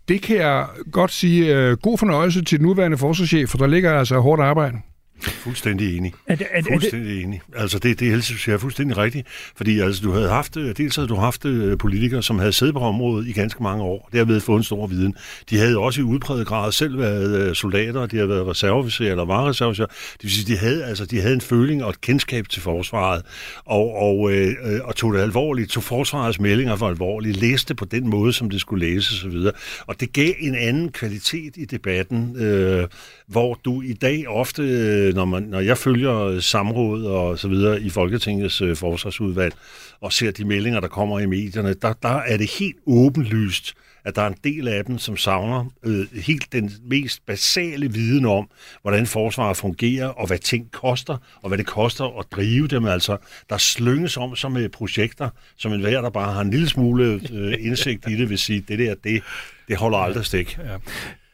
Det kan jeg godt sige øh, god fornøjelse til den nuværende forsvarschef, for der ligger altså hårdt arbejde. Fuldstændig enig. Er det, er, fuldstændig det... enig. Altså det, det synes jeg er fuldstændig rigtigt. Fordi altså, du havde haft, øh, dels havde du haft øh, politikere, som havde siddet på området i ganske mange år, derved fået en stor viden. De havde også i udpræget grad selv været øh, soldater, de havde været reserveofficerer eller var reserveofficerer. Det vil sige, de havde, altså, de havde en føling og et kendskab til forsvaret, og, og, øh, og tog det alvorligt, tog forsvarets meldinger for alvorligt, læste på den måde, som det skulle læses osv. Og, og det gav en anden kvalitet i debatten, øh, hvor du i dag ofte Øh, når, man, når jeg følger øh, samråd og så videre i Folketingets øh, forsvarsudvalg og ser de meldinger, der kommer i medierne, der, der er det helt åbenlyst, at der er en del af dem, som savner øh, helt den mest basale viden om, hvordan forsvaret fungerer, og hvad ting koster, og hvad det koster at drive dem. Altså, der slynges om som med projekter, som en hver, der bare har en lille smule øh, indsigt i det, vil sige, det der, det, det holder aldrig stik. Ja.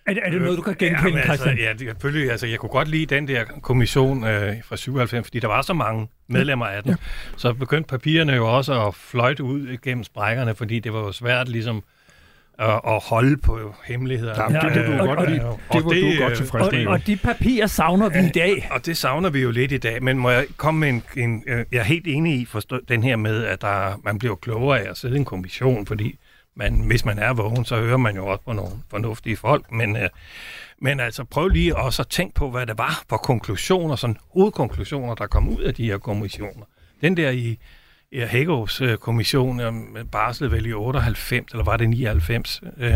Er, er det noget, du kan genkende, ja, altså, ja, det, selvfølgelig. Altså, jeg kunne godt lide den der kommission øh, fra 97, fordi der var så mange medlemmer af den. Ja. Så begyndte papirerne jo også at fløjte ud gennem sprækkerne, fordi det var jo svært ligesom at, at holde på hemmeligheder. Ja, det, det, du godt lide. det, det var det, du godt tilfreds og, og de papirer savner vi i dag. Og det savner vi jo lidt i dag, men må jeg komme med en... en jeg er helt enig i forstå, den her med, at der, man bliver klogere af at sidde i en kommission, fordi man, hvis man er vågen, så hører man jo også på nogle fornuftige folk, men, øh, men altså prøv lige også at tænke på, hvad det var for konklusioner, sådan hovedkonklusioner, der kom ud af de her kommissioner. Den der i, i Hækkerups øh, kommission, øh, barslede vel i 98, eller var det 99, øh,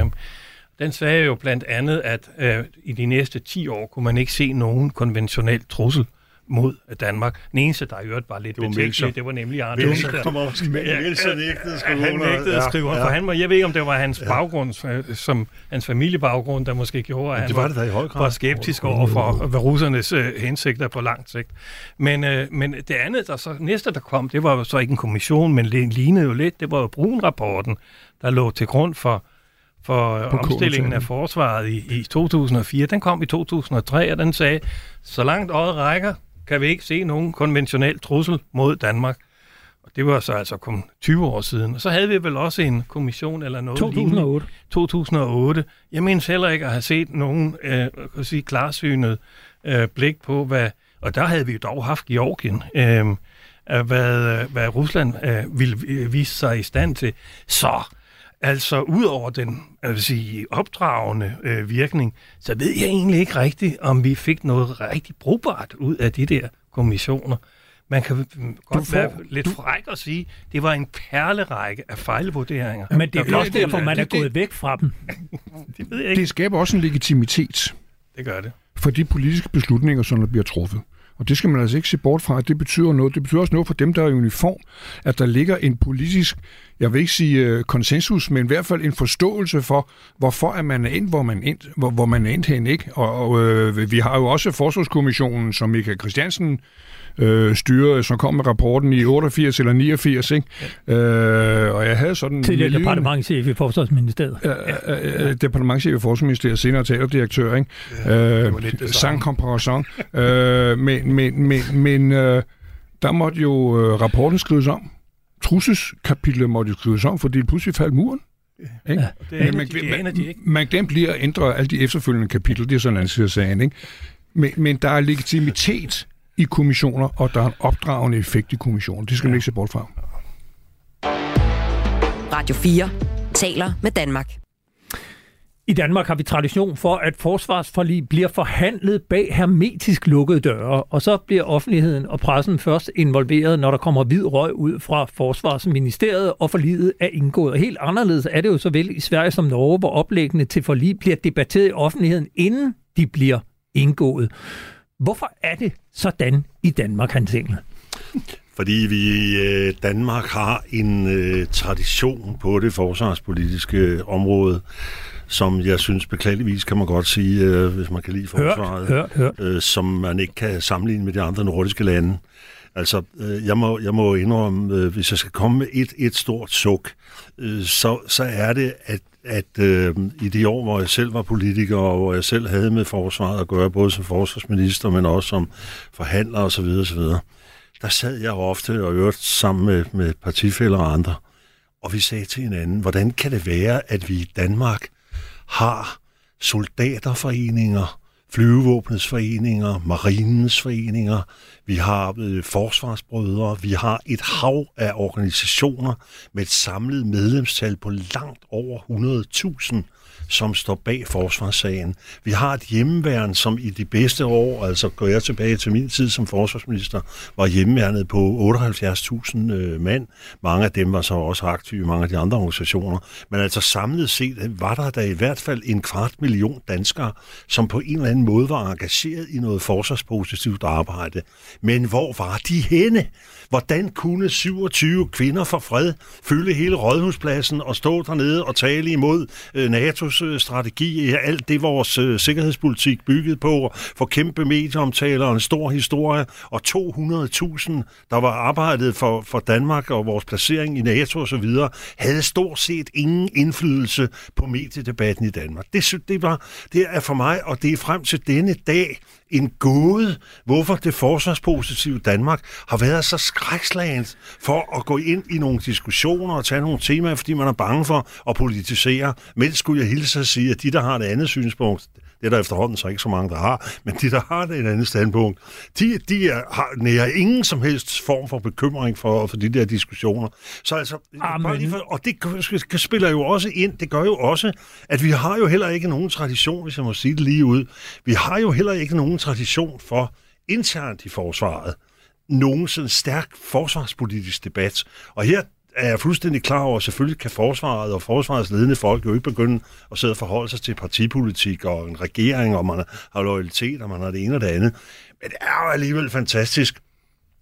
den sagde jo blandt andet, at øh, i de næste 10 år kunne man ikke se nogen konventionel trussel mod Danmark. Den eneste, der i øvrigt var lidt det betænkelig, det var nemlig Arne Wilson. Wilson nægtede at skrive Han nægtede at skrive ja, ja. for han var, jeg ved ikke, om det var hans ja. baggrund, øh, som hans familiebaggrund, der måske gjorde, at han det var, det der i høj grad. var skeptisk over for hvad russernes uh, hensigter på lang sigt. Men, uh, men det andet, der så, næste der kom, det var så ikke en kommission, men det lignede jo lidt, det var jo Brun-rapporten, der lå til grund for for omstillingen af forsvaret i, i 2004. Den kom i 2003, og den sagde, så langt øjet rækker, kan vi ikke se nogen konventionel trussel mod Danmark. Og det var så altså kun 20 år siden. Og så havde vi vel også en kommission eller noget 2008. Lignende. 2008. Jeg mindes heller ikke at have set nogen øh, kan sige, klarsynet øh, blik på, hvad... Og der havde vi jo dog haft Georgien, øh, hvad, hvad Rusland øh, ville vise sig i stand til. Så Altså, udover den jeg vil sige, opdragende øh, virkning, så ved jeg egentlig ikke rigtigt, om vi fik noget rigtig brugbart ud af de der kommissioner. Man kan godt får, være lidt fræk og sige, at det var en perlerække af fejlvurderinger. Men det er også derfor, man er gået væk fra dem. [LAUGHS] det ved jeg ikke. Det skaber også en legitimitet. Det gør det. For de politiske beslutninger, som der bliver truffet. Og det skal man altså ikke se bort fra, at det betyder noget. Det betyder også noget for dem, der er i uniform, at der ligger en politisk, jeg vil ikke sige uh, konsensus, men i hvert fald en forståelse for, hvorfor er man ind, hvor man ind, hvor, hvor man er ind hen, ikke? Og, og uh, vi har jo også Forsvarskommissionen, som Michael Christiansen øh, styre, som kom med rapporten i 88 eller 89, ikke? Ja. Øh, og jeg havde sådan... Tidligere departementchef i Forsvarsministeriet. Øh, øh, øh, departementchef i Forsvarsministeriet, senere teaterdirektør, ikke? Ja, øh, sang komparison. øh, men men, men, men øh, der måtte jo øh, rapporten skrives om. Trusseskapitlet måtte skrives om, fordi pludselig faldt muren. Ikke? Ja, det er man, de, man, ikke. man glemte lige at ændre alle de efterfølgende kapitler, det er sådan en anden side af sagen, ikke? Men, men der er legitimitet i kommissioner, og der er en opdragende effekt i kommissioner. Det skal ja. man ikke se bort fra. Radio 4 taler med Danmark. I Danmark har vi tradition for, at forsvarsforlig bliver forhandlet bag hermetisk lukkede døre, og så bliver offentligheden og pressen først involveret, når der kommer hvid røg ud fra Forsvarsministeriet, og forliget er indgået. Og helt anderledes er det jo såvel i Sverige som Norge, hvor oplæggene til forlig bliver debatteret i offentligheden, inden de bliver indgået. Hvorfor er det sådan i Danmark, Hans Engel? Fordi vi i øh, Danmark har en øh, tradition på det forsvarspolitiske område, som jeg synes beklageligvis kan man godt sige, øh, hvis man kan lide forsvaret, hørt, hørt, hørt. Øh, som man ikke kan sammenligne med de andre nordiske lande. Altså, øh, jeg, må, jeg må indrømme, øh, hvis jeg skal komme med et, et stort suk, øh, så, så er det, at at øh, i de år, hvor jeg selv var politiker, og hvor jeg selv havde med forsvaret at gøre, både som forsvarsminister, men også som forhandler osv., osv., der sad jeg ofte og øvrigt sammen med, med partifælder og andre, og vi sagde til hinanden, hvordan kan det være, at vi i Danmark har soldaterforeninger, flyvevåbnets foreninger, marinens foreninger, vi har øh, forsvarsbrødre, vi har et hav af organisationer med et samlet medlemstal på langt over 100.000 som står bag forsvarssagen. Vi har et hjemmeværn, som i de bedste år, altså går jeg tilbage til min tid som forsvarsminister, var hjemmeværnet på 78.000 øh, mand. Mange af dem var så også aktive i mange af de andre organisationer. Men altså samlet set var der da i hvert fald en kvart million danskere, som på en eller anden måde var engageret i noget forsvarspositivt arbejde. Men hvor var de henne? Hvordan kunne 27 kvinder for fred fylde hele rådhuspladsen og stå dernede og tale imod øh, NATO's øh, strategi, alt det vores øh, sikkerhedspolitik byggede på, for kæmpe medieomtaler og en stor historie, og 200.000, der var arbejdet for, for Danmark og vores placering i NATO osv., havde stort set ingen indflydelse på mediedebatten i Danmark. Det, det, var, det er for mig, og det er frem til denne dag, en gåde, hvorfor det forsvarspositive Danmark har været så skrækslagent for at gå ind i nogle diskussioner og tage nogle temaer, fordi man er bange for at politisere. Men skulle jeg hilse at sige, at de, der har et andet synspunkt, det er der efterhånden så ikke så mange, der har, men de, der har det et andet standpunkt, de, de er, har nærer ingen som helst form for bekymring for, for de der diskussioner. Så altså, bare lige for, og det spiller jo også ind, det gør jo også, at vi har jo heller ikke nogen tradition, hvis jeg må sige det lige ud, vi har jo heller ikke nogen tradition for internt i forsvaret, nogen sådan stærk forsvarspolitisk debat. Og her er jeg fuldstændig klar over, at selvfølgelig kan forsvaret og forsvarets ledende folk jo ikke begynde at sidde og forholde sig til partipolitik og en regering, og man har loyalitet, og man har det ene og det andet. Men det er jo alligevel fantastisk,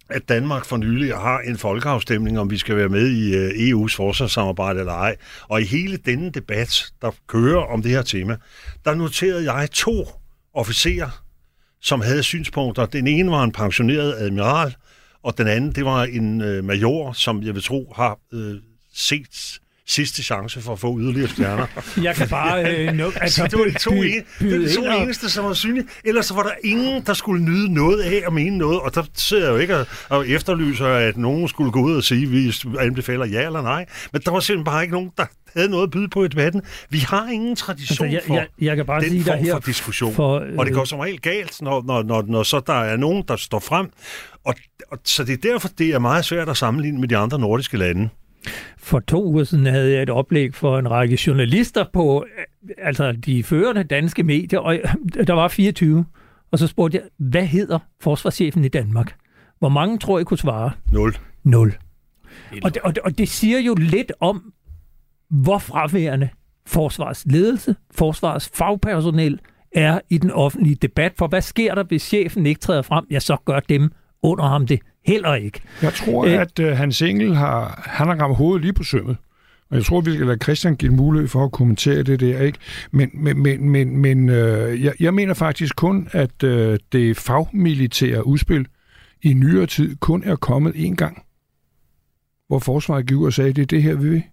at Danmark for nylig har en folkeafstemning, om vi skal være med i øh, EU's forsvarssamarbejde eller ej. Og i hele denne debat, der kører om det her tema, der noterede jeg to officerer, som havde synspunkter. Den ene var en pensioneret admiral, og den anden, det var en øh, major, som jeg vil tro har øh, set sidste chance for at få yderligere stjerner. [LAUGHS] Jeg kan bare... Øh, no, [LAUGHS] altså, det var de to, by, by, det to eneste, som var synlige. Ellers så var der ingen, der skulle nyde noget af at mene noget, og der sidder jeg jo ikke og, og efterlyser, at nogen skulle gå ud og sige, at vi anbefaler ja eller nej. Men der var simpelthen bare ikke nogen, der havde noget at byde på i debatten. Vi har ingen tradition altså, jeg, jeg, jeg kan bare den sige form her for diskussion. For, øh... Og det går som regel galt, når, når, når, når så der er nogen, der står frem. Og, og, så det er derfor, det er meget svært at sammenligne med de andre nordiske lande. For to uger siden havde jeg et oplæg for en række journalister på altså de førende danske medier, og der var 24. Og så spurgte jeg, hvad hedder forsvarschefen i Danmark? Hvor mange tror I kunne svare? Nul. Nul. Og det, og, det, og det siger jo lidt om, hvor fraværende forsvars ledelse, forsvars fagpersonel er i den offentlige debat. For hvad sker der, hvis chefen ikke træder frem? Ja, så gør dem under ham det heller ikke. Jeg tror, Æ... at uh, Hans Engel har, han har ramt hovedet lige på sømmet. Og jeg tror, vi skal lade Christian give mulighed for at kommentere det der. ikke. Men, men, men, men, men øh, jeg, jeg mener faktisk kun, at øh, det fagmilitære udspil i nyere tid kun er kommet én gang. Hvor forsvaret gik ud og sagde, det er det her, vi vil.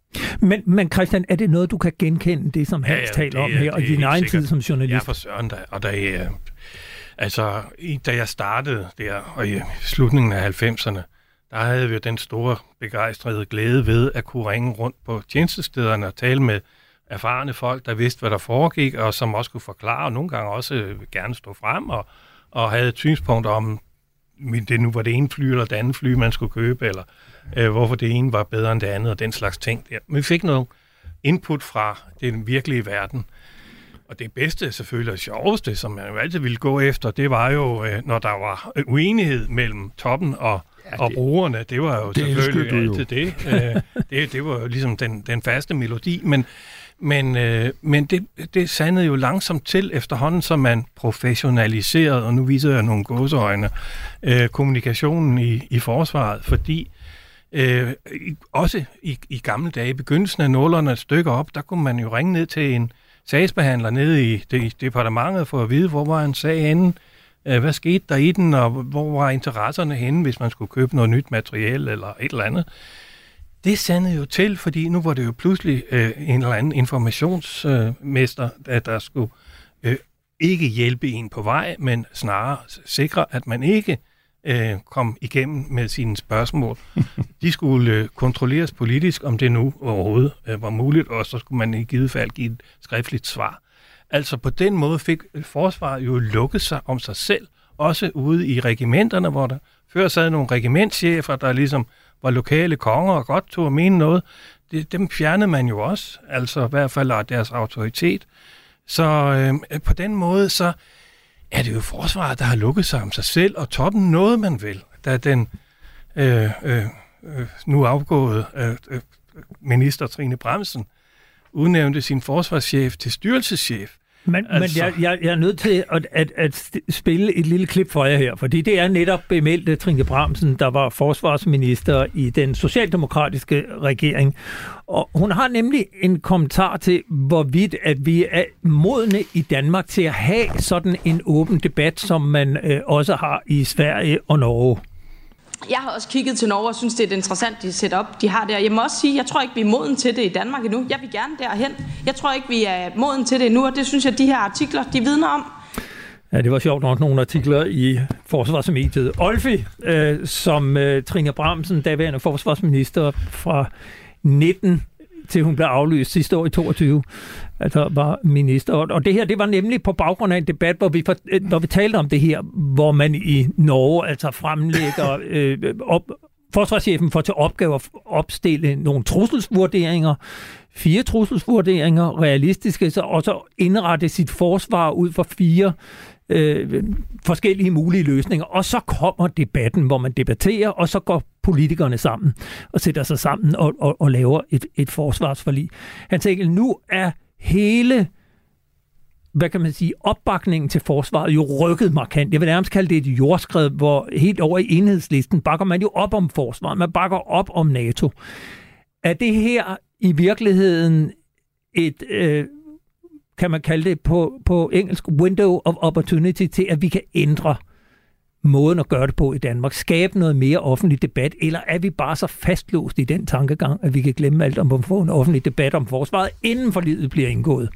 Men, men Christian, er det noget, du kan genkende, det som Hans ja, ja, taler om her, og din egen sikkert. tid som journalist? Ja, for søren da. Og da, altså, da jeg startede der, og i slutningen af 90'erne, der havde vi den store begejstrede glæde ved at kunne ringe rundt på tjenestestederne og tale med erfarne folk, der vidste, hvad der foregik, og som også kunne forklare, og nogle gange også gerne stå frem og, og havde et synspunkt om, det nu var det ene fly eller det andet fly, man skulle købe, eller øh, hvorfor det ene var bedre end det andet, og den slags ting der. Men vi fik noget input fra den virkelige verden. Og det bedste selvfølgelig, og sjoveste, som man jo altid ville gå efter, det var jo, øh, når der var uenighed mellem toppen og, ja, det, og brugerne. Det var jo det selvfølgelig altid det. Øh, [LAUGHS] det. Det var jo ligesom den, den faste melodi, men men, øh, men det, det sandede jo langsomt til efterhånden, som man professionaliserede, og nu viser jeg nogle gåseøjne, øh, kommunikationen i, i forsvaret, fordi øh, også i, i gamle dage, i begyndelsen af nullerne et stykke op, der kunne man jo ringe ned til en sagsbehandler nede i, det, departementet for at vide, hvor var en sag henne, øh, hvad skete der i den, og hvor var interesserne henne, hvis man skulle købe noget nyt materiel eller et eller andet. Det sandede jo til, fordi nu var det jo pludselig øh, en eller anden informationsmester, øh, der skulle øh, ikke hjælpe en på vej, men snarere sikre, at man ikke øh, Øh, kom igennem med sine spørgsmål. De skulle øh, kontrolleres politisk, om det nu overhovedet øh, var muligt, og så skulle man i givet fald give et skriftligt svar. Altså på den måde fik øh, forsvaret jo lukket sig om sig selv, også ude i regimenterne, hvor der før sad nogle regimentschefer, der ligesom var lokale konger og godt tog at mene noget. Det, dem fjernede man jo også, altså i hvert fald af deres autoritet. Så øh, på den måde, så er det jo forsvaret, der har lukket sig om sig selv, og toppen noget, man vil, da den øh, øh, øh nu afgåede øh, øh minister Trine Bremsen udnævnte sin forsvarschef til styrelseschef. Men, altså... men jeg, jeg, jeg er nødt til at, at, at spille et lille klip for jer her, fordi det er netop bemeldte Trine Bramsen, der var forsvarsminister i den socialdemokratiske regering. Og hun har nemlig en kommentar til, hvorvidt at vi er modne i Danmark til at have sådan en åben debat, som man øh, også har i Sverige og Norge. Jeg har også kigget til Norge og synes, det er et interessant de setup, de har der. Jeg må også sige, jeg tror ikke, vi er moden til det i Danmark endnu. Jeg vil gerne derhen. Jeg tror ikke, vi er moden til det endnu, og det synes jeg, de her artikler, de vidner om. Ja, det var sjovt nok nogle artikler i Forsvarsmediet. Olfi, øh, som øh, Trine Bramsen, daværende forsvarsminister fra 19 til hun blev aflyst sidste år i 22, altså var minister. Og det her, det var nemlig på baggrund af en debat, hvor vi, for, når vi talte om det her, hvor man i Norge altså fremlægger [LAUGHS] øh, op, forsvarschefen får til opgave at opstille nogle trusselsvurderinger, fire trusselsvurderinger, realistiske, så, og så indrette sit forsvar ud for fire øh, forskellige mulige løsninger. Og så kommer debatten, hvor man debatterer, og så går politikerne sammen og sætter sig sammen og, og, og laver et, et forsvarsforlig. Han tænker, nu er hele hvad kan man sige, opbakningen til forsvaret jo rykket markant. Jeg vil nærmest kalde det et jordskred, hvor helt over i enhedslisten bakker man jo op om forsvaret, man bakker op om NATO. Er det her i virkeligheden et, øh, kan man kalde det på, på engelsk, window of opportunity til, at vi kan ændre måden at gøre det på i Danmark, skabe noget mere offentlig debat, eller er vi bare så fastlåst i den tankegang, at vi kan glemme alt om at få en offentlig debat om forsvaret, inden for livet bliver indgået?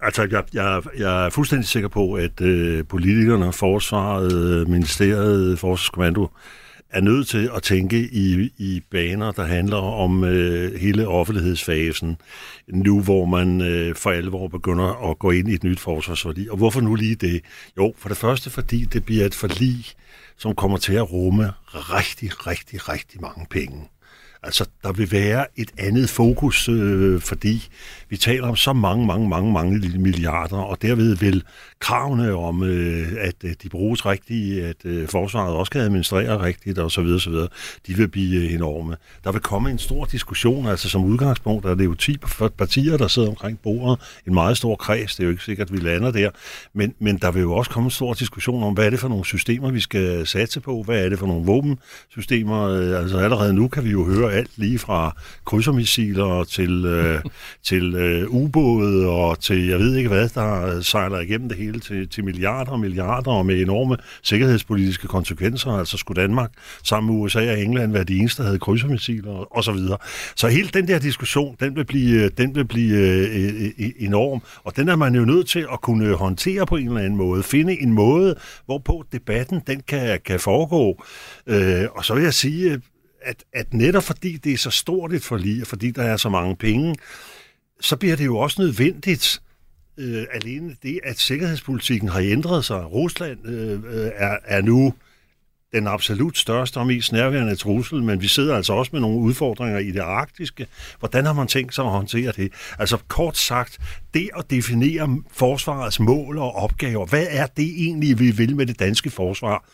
Altså, jeg, jeg, jeg er fuldstændig sikker på, at øh, politikerne, forsvaret, øh, ministeriet, forsvarskommando, er nødt til at tænke i, i baner, der handler om øh, hele offentlighedsfasen, nu hvor man øh, for alvor begynder at gå ind i et nyt forsvarsforlig. Og hvorfor nu lige det? Jo, for det første, fordi det bliver et forlig, som kommer til at rumme rigtig, rigtig, rigtig mange penge. Altså, der vil være et andet fokus, øh, fordi vi taler om så mange, mange, mange, mange milliarder, og derved vil kravene om, øh, at øh, de bruges rigtigt, at øh, forsvaret også kan administrere rigtigt osv. osv., de vil blive øh, enorme. Der vil komme en stor diskussion, altså som udgangspunkt er det jo 10 partier, der sidder omkring bordet, en meget stor kreds, det er jo ikke sikkert, at vi lander der, men, men der vil jo også komme en stor diskussion om, hvad er det for nogle systemer, vi skal satse på, hvad er det for nogle våbensystemer, øh, altså allerede nu kan vi jo høre alt lige fra krydsermissiler til, øh, [LAUGHS] til øh, ubåde og til jeg ved ikke hvad, der sejler igennem det hele til, til milliarder og milliarder og med enorme sikkerhedspolitiske konsekvenser. Altså skulle Danmark sammen med USA og England være de eneste, der havde krydsermissiler og så videre. Så hele den der diskussion, den vil blive, øh, den vil blive øh, øh, øh, enorm, og den er man jo nødt til at kunne håndtere på en eller anden måde. Finde en måde, hvorpå debatten den kan, kan foregå. Øh, og så vil jeg sige, at, at netop fordi det er så stort et forlig, og fordi der er så mange penge, så bliver det jo også nødvendigt, øh, alene det, at sikkerhedspolitikken har ændret sig. Rusland øh, øh, er, er nu den absolut største og mest nærværende trussel, men vi sidder altså også med nogle udfordringer i det arktiske. Hvordan har man tænkt sig at håndtere det? Altså kort sagt, det at definere forsvarets mål og opgaver, hvad er det egentlig, vi vil med det danske forsvar?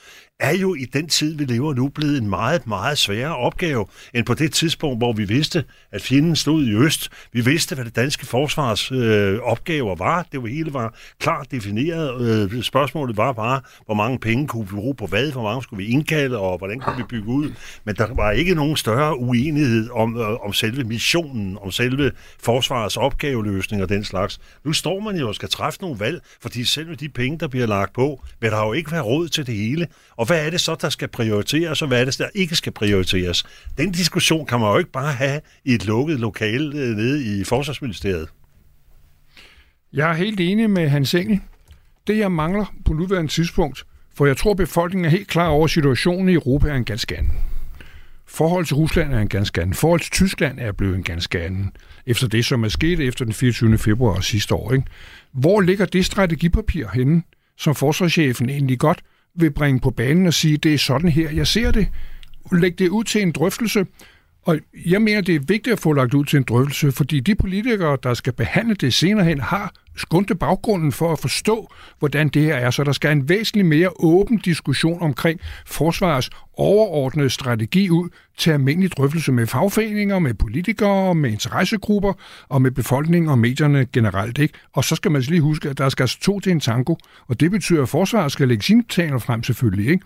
Er jo i den tid, vi lever nu, blevet en meget, meget sværere opgave, end på det tidspunkt, hvor vi vidste, at fjenden stod i øst. Vi vidste, hvad det danske forsvars øh, opgaver var. Det var hele var klart defineret. Øh, spørgsmålet var bare, hvor mange penge kunne vi bruge på hvad, hvor mange skulle vi indkalde, og hvordan kunne vi bygge ud. Men der var ikke nogen større uenighed om, øh, om selve missionen, om selve forsvarets opgaveløsning og den slags. Nu står man jo og skal træffe nogle valg, fordi selv med de penge, der bliver lagt på, vil der jo ikke være råd til det hele. Og hvad er det så, der skal prioriteres, og hvad er det, der ikke skal prioriteres? Den diskussion kan man jo ikke bare have i et lukket lokale øh, nede i Forsvarsministeriet. Jeg er helt enig med Hans Engel. Det, jeg mangler på nuværende tidspunkt, for jeg tror, befolkningen er helt klar over, at situationen i Europa er en ganske anden. Forhold til Rusland er en ganske anden. Forhold til Tyskland er blevet en ganske anden. Efter det, som er sket efter den 24. februar sidste år. Ikke? Hvor ligger det strategipapir henne, som forsvarschefen egentlig godt vil bringe på banen og sige, det er sådan her, jeg ser det. Læg det ud til en drøftelse. Og jeg mener, det er vigtigt at få lagt ud til en drøftelse, fordi de politikere, der skal behandle det senere hen, har skundte baggrunden for at forstå, hvordan det her er. Så der skal en væsentlig mere åben diskussion omkring forsvarets overordnede strategi ud til almindelig drøftelse med fagforeninger, med politikere, med interessegrupper og med befolkningen og medierne generelt. Ikke? Og så skal man lige huske, at der skal altså to til en tango, og det betyder, at forsvaret skal lægge sine planer frem selvfølgelig. Ikke?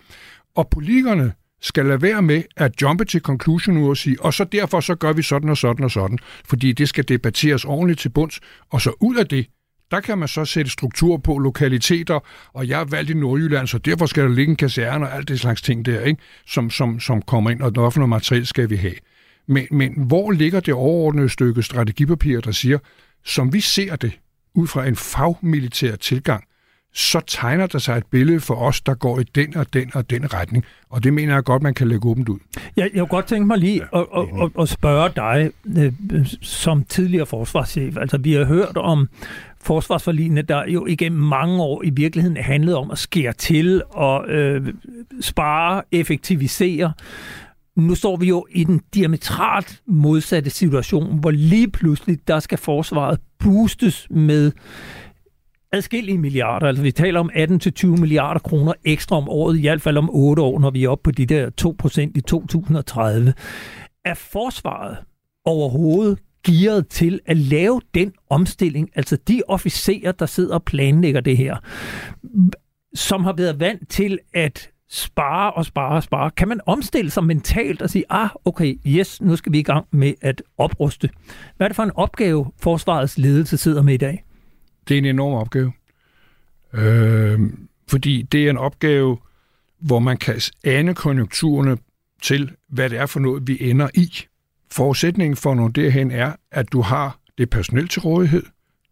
Og politikerne skal lade være med at jumpe til conclusion nu og sige, og så derfor så gør vi sådan og sådan og sådan, fordi det skal debatteres ordentligt til bunds, og så ud af det, der kan man så sætte struktur på lokaliteter, og jeg er valgt i Nordjylland, så derfor skal der ligge en kaserne og alt det slags ting der, ikke? Som, som, som kommer ind, og den for noget materiel skal vi have. Men, men hvor ligger det overordnede stykke strategipapir, der siger, som vi ser det, ud fra en fagmilitær tilgang, så tegner der sig et billede for os, der går i den og den og den retning. Og det mener jeg godt, man kan lægge åbent ud. Jeg, jeg kunne godt tænke mig lige ja, at, at, at, at spørge dig øh, som tidligere forsvarschef. Altså, vi har hørt om forsvarsforligene, der jo igennem mange år i virkeligheden handlede om at skære til og øh, spare, effektivisere. Nu står vi jo i den diametralt modsatte situation, hvor lige pludselig, der skal forsvaret boostes med adskillige milliarder. Altså vi taler om 18-20 milliarder kroner ekstra om året, i hvert fald om 8 år, når vi er oppe på de der 2% i 2030. Er forsvaret overhovedet gearet til at lave den omstilling, altså de officerer, der sidder og planlægger det her, som har været vant til at spare og spare og spare. Kan man omstille sig mentalt og sige, ah, okay, yes, nu skal vi i gang med at opruste. Hvad er det for en opgave, forsvarets ledelse sidder med i dag? Det er en enorm opgave. Øh, fordi det er en opgave, hvor man kan ane konjunkturerne til, hvad det er for noget, vi ender i. Forudsætningen for at nå derhen er, at du har det personel til rådighed,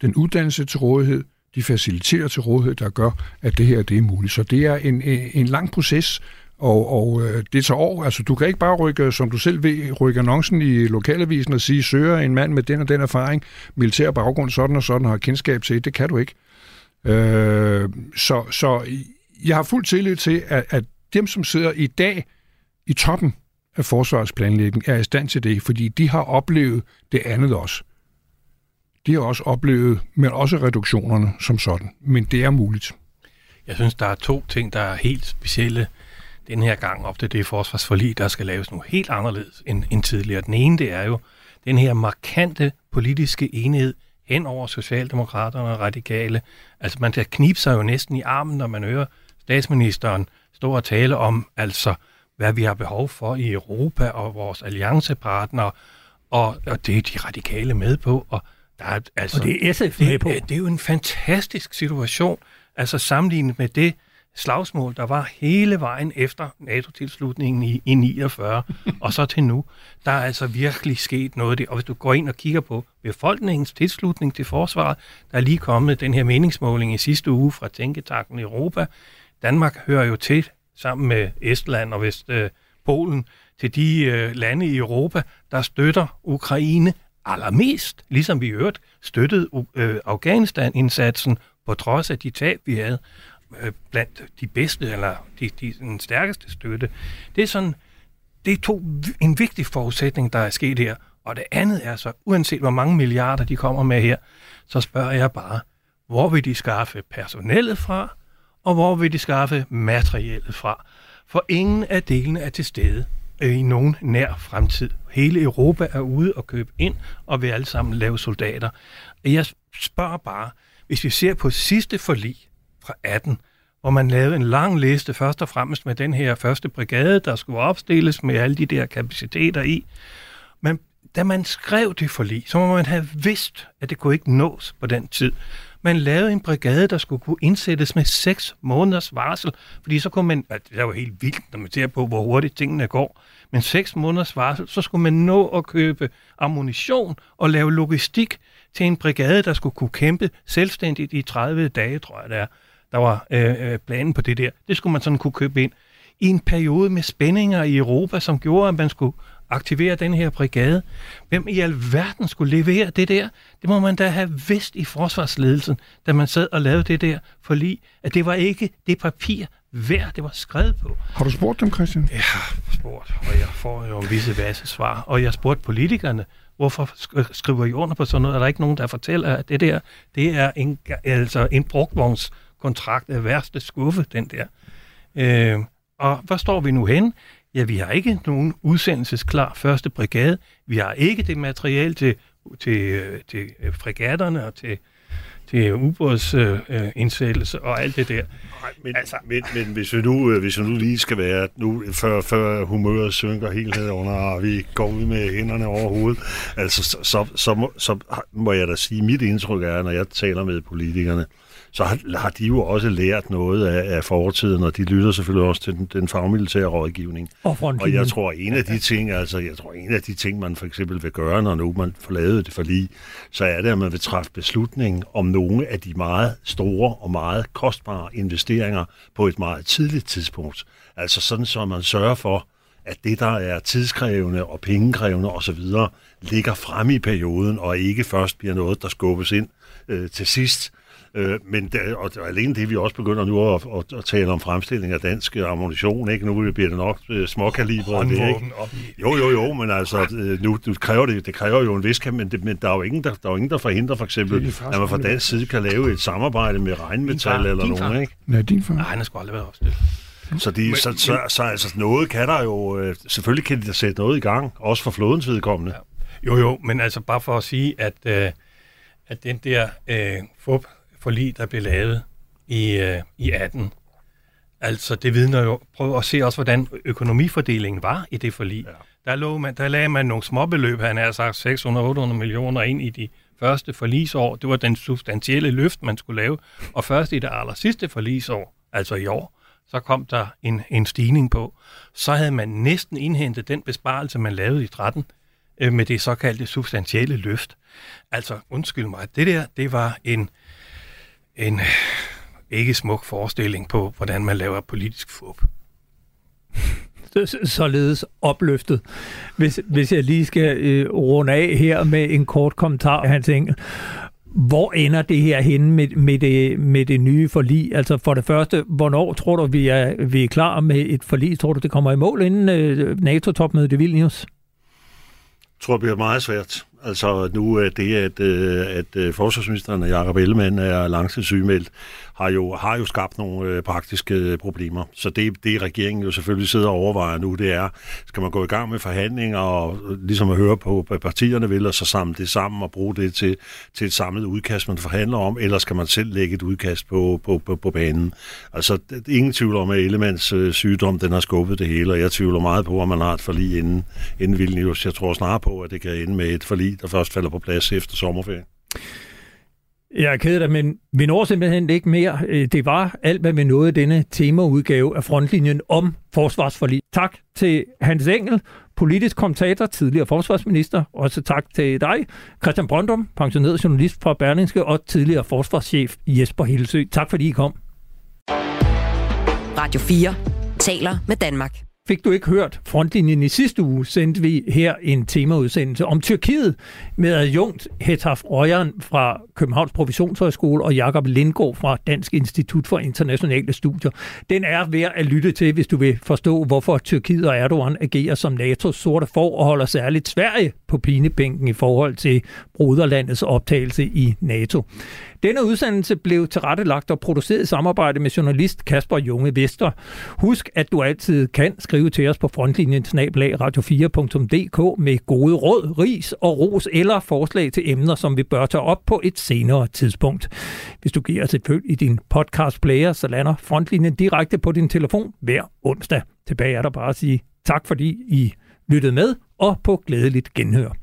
den uddannelse til rådighed, de faciliterer til rådighed, der gør, at det her det er muligt. Så det er en, en lang proces, og, og øh, det tager år. Altså, du kan ikke bare rykke, som du selv ved, rykke annoncen i lokalavisen og sige, søger en mand med den og den erfaring, militær baggrund, sådan og sådan, har kendskab til. Det kan du ikke. Øh, så, så jeg har fuld tillid til, at, at dem, som sidder i dag i toppen af forsvarsplanlægning, er i stand til det, fordi de har oplevet det andet også. De har også oplevet, men også reduktionerne som sådan. Men det er muligt. Jeg synes, der er to ting, der er helt specielle den her gang op til det forsvarsforlig, der skal laves nu helt anderledes end, end tidligere. Den ene, det er jo den her markante politiske enhed hen over Socialdemokraterne og Radikale. Altså man kan knibe sig jo næsten i armen, når man hører statsministeren stå og tale om, altså hvad vi har behov for i Europa og vores alliancepartnere, og, og det er de radikale med på, og der er, altså, og det er SF med det, på. Det er jo en fantastisk situation, altså sammenlignet med det slagsmål, der var hele vejen efter NATO-tilslutningen i, i 49, og så til nu. Der er altså virkelig sket noget det. Og hvis du går ind og kigger på befolkningens tilslutning til forsvaret, der er lige kommet den her meningsmåling i sidste uge fra Tænketanken Europa. Danmark hører jo til sammen med Estland og Vest øh, Polen til de øh, lande i Europa, der støtter Ukraine allermest, ligesom vi øvrigt støttede øh, Afghanistan-indsatsen på trods af de tab, vi havde øh, blandt de bedste, eller de, de, den stærkeste støtte. Det er sådan, det er to, en vigtig forudsætning, der er sket her. Og det andet er så, uanset hvor mange milliarder de kommer med her, så spørger jeg bare, hvor vil de skaffe personellet fra, og hvor vil de skaffe materiellet fra? For ingen af delene er til stede øh, i nogen nær fremtid. Hele Europa er ude og købe ind, og vil alle sammen lave soldater. Jeg spørger bare, hvis vi ser på sidste forlig fra 18, hvor man lavede en lang liste, først og fremmest med den her første brigade, der skulle opstilles med alle de der kapaciteter i. Men da man skrev det forlig, så må man have vidst, at det kunne ikke nås på den tid. Man lavede en brigade, der skulle kunne indsættes med seks måneders varsel, fordi så kunne man, altså, det er jo helt vildt, når man ser på, hvor hurtigt tingene går, men seks måneders varsel, så skulle man nå at købe ammunition og lave logistik til en brigade, der skulle kunne kæmpe selvstændigt i 30 dage, tror jeg det er. Der var øh, planen på det der. Det skulle man sådan kunne købe ind. I en periode med spændinger i Europa, som gjorde, at man skulle aktivere den her brigade. Hvem i alverden skulle levere det der? Det må man da have vidst i forsvarsledelsen, da man sad og lavede det der forlig, at det var ikke det papir værd, det var skrevet på. Har du spurgt dem, Christian? Jeg har spurgt, og jeg får jo en visse vasse svar. Og jeg har spurgt politikerne, hvorfor skriver I under på sådan noget? Er der ikke nogen, der fortæller, at det der, det er en, altså en brugtvognskontrakt af værste skuffe, den der. Øh, og hvor står vi nu hen? Ja, vi har ikke nogen udsendelsesklar første brigade. Vi har ikke det materiale til, til, til fregatterne og til, til ubådsindsættelse øh, og alt det der. Nej, men, altså, men, men hvis, vi nu, øh, hvis vi nu lige skal være, nu, før, før humøret synker helt ned under, og vi går ud med hænderne over hovedet, altså, så, så, så, må, så må jeg da sige, mit indtryk er, når jeg taler med politikerne, så har, har de jo også lært noget af, af fortiden, og de lytter selvfølgelig også til den, den fagmilitære rådgivning. Og, og jeg tror, en af de ting, altså, jeg tror, en af de ting, man for eksempel vil gøre, når nu man får lavet det forlig, så er det, at man vil træffe beslutning om nogle af de meget store og meget kostbare investeringer på et meget tidligt tidspunkt. Altså sådan, så man sørger for, at det, der er tidskrævende og pengekrævende osv., ligger frem i perioden, og ikke først bliver noget, der skubbes ind øh, til sidst. Øh, men det, og alene det, vi også begynder nu at, at, at tale om fremstilling af dansk ammunition, ikke? Nu bliver det nok øh, småkalibre. Det, ikke? Jo, jo, jo, men altså, øh, nu du kræver det, det kræver jo en vis men, det, men der er jo ingen, der, der, er jo ingen, der forhindrer for eksempel, at man fra dansk side kan lave et samarbejde med regnmetal eller nogen, ikke? Nej, din far. Nej, han har sgu aldrig været opstillet. Så, de, men, så, så, så altså noget kan der jo, øh, selvfølgelig kan de da sætte noget i gang, også for flådens vedkommende. Ja. Jo, jo, men altså bare for at sige, at, øh, at den der øh, FUP forlig, der blev lavet i, øh, i 18. Altså, det vidner jo, prøv at se også, hvordan økonomifordelingen var i det forlig. Ja. Der, lå man, der lagde man nogle småbeløb, han har sagt 600-800 millioner ind i de første forlisår. Det var den substantielle løft, man skulle lave. Og først i det aller sidste forlisår, altså i år, så kom der en, en stigning på. Så havde man næsten indhentet den besparelse, man lavede i 13, øh, med det såkaldte substantielle løft. Altså, undskyld mig, det der, det var en en ikke smuk forestilling på, hvordan man laver politisk fup. [LAUGHS] Således opløftet. Hvis, hvis jeg lige skal øh, runde af her med en kort kommentar, han tænker, hvor ender det her henne med, med, det, med det nye forlig? Altså for det første, hvornår tror du, vi er, vi er klar med et forlig? Tror du, det kommer i mål inden øh, NATO-topmødet i Vilnius? Jeg tror, det bliver meget svært. Altså nu er det, at, øh, at øh, forsvarsministeren og Jacob Ellemann er langtidssygemeldt, har jo, har jo skabt nogle øh, praktiske øh, problemer. Så det, det regeringen jo selvfølgelig sidder og overvejer nu, det er, skal man gå i gang med forhandlinger og øh, ligesom at høre på, hvad partierne vil, og så samle det sammen og bruge det til, til et samlet udkast, man forhandler om, eller skal man selv lægge et udkast på, på, på, på banen? Altså, det, ingen tvivl om, at Ellemands øh, sygdom, den har skubbet det hele, og jeg tvivler meget på, at man har et forlig inden, inden Vilnius. Jeg tror snarere på, at det kan ende med et forlig, der først falder på plads efter sommerferien. Jeg er ked af det, men vi når simpelthen ikke mere. Øh, det var alt, hvad vi nåede denne temaudgave af Frontlinjen om forsvarsforlig. Tak til Hans Engel, politisk kommentator, tidligere forsvarsminister. Også tak til dig, Christian Brøndum, pensioneret journalist fra Berlingske, og tidligere forsvarschef Jesper Helsø. Tak fordi I kom. Radio 4 taler med Danmark. Fik du ikke hørt frontlinjen i sidste uge, sendte vi her en temaudsendelse om Tyrkiet med adjunkt Hetaf Røjern fra Københavns Professionshøjskole og Jakob Lindgaard fra Dansk Institut for Internationale Studier. Den er værd at lytte til, hvis du vil forstå, hvorfor Tyrkiet og Erdogan agerer som NATO's sorte for og holder særligt Sverige på pinebænken i forhold til broderlandets optagelse i NATO. Denne udsendelse blev tilrettelagt og produceret i samarbejde med journalist Kasper Junge Vester. Husk, at du altid kan skrive til os på frontlinjen radio4.dk med gode råd, ris og ros eller forslag til emner, som vi bør tage op på et senere tidspunkt. Hvis du giver os et følg i din podcast player, så lander frontlinjen direkte på din telefon hver onsdag. Tilbage er der bare at sige tak, fordi I lyttede med, og på glædeligt genhør.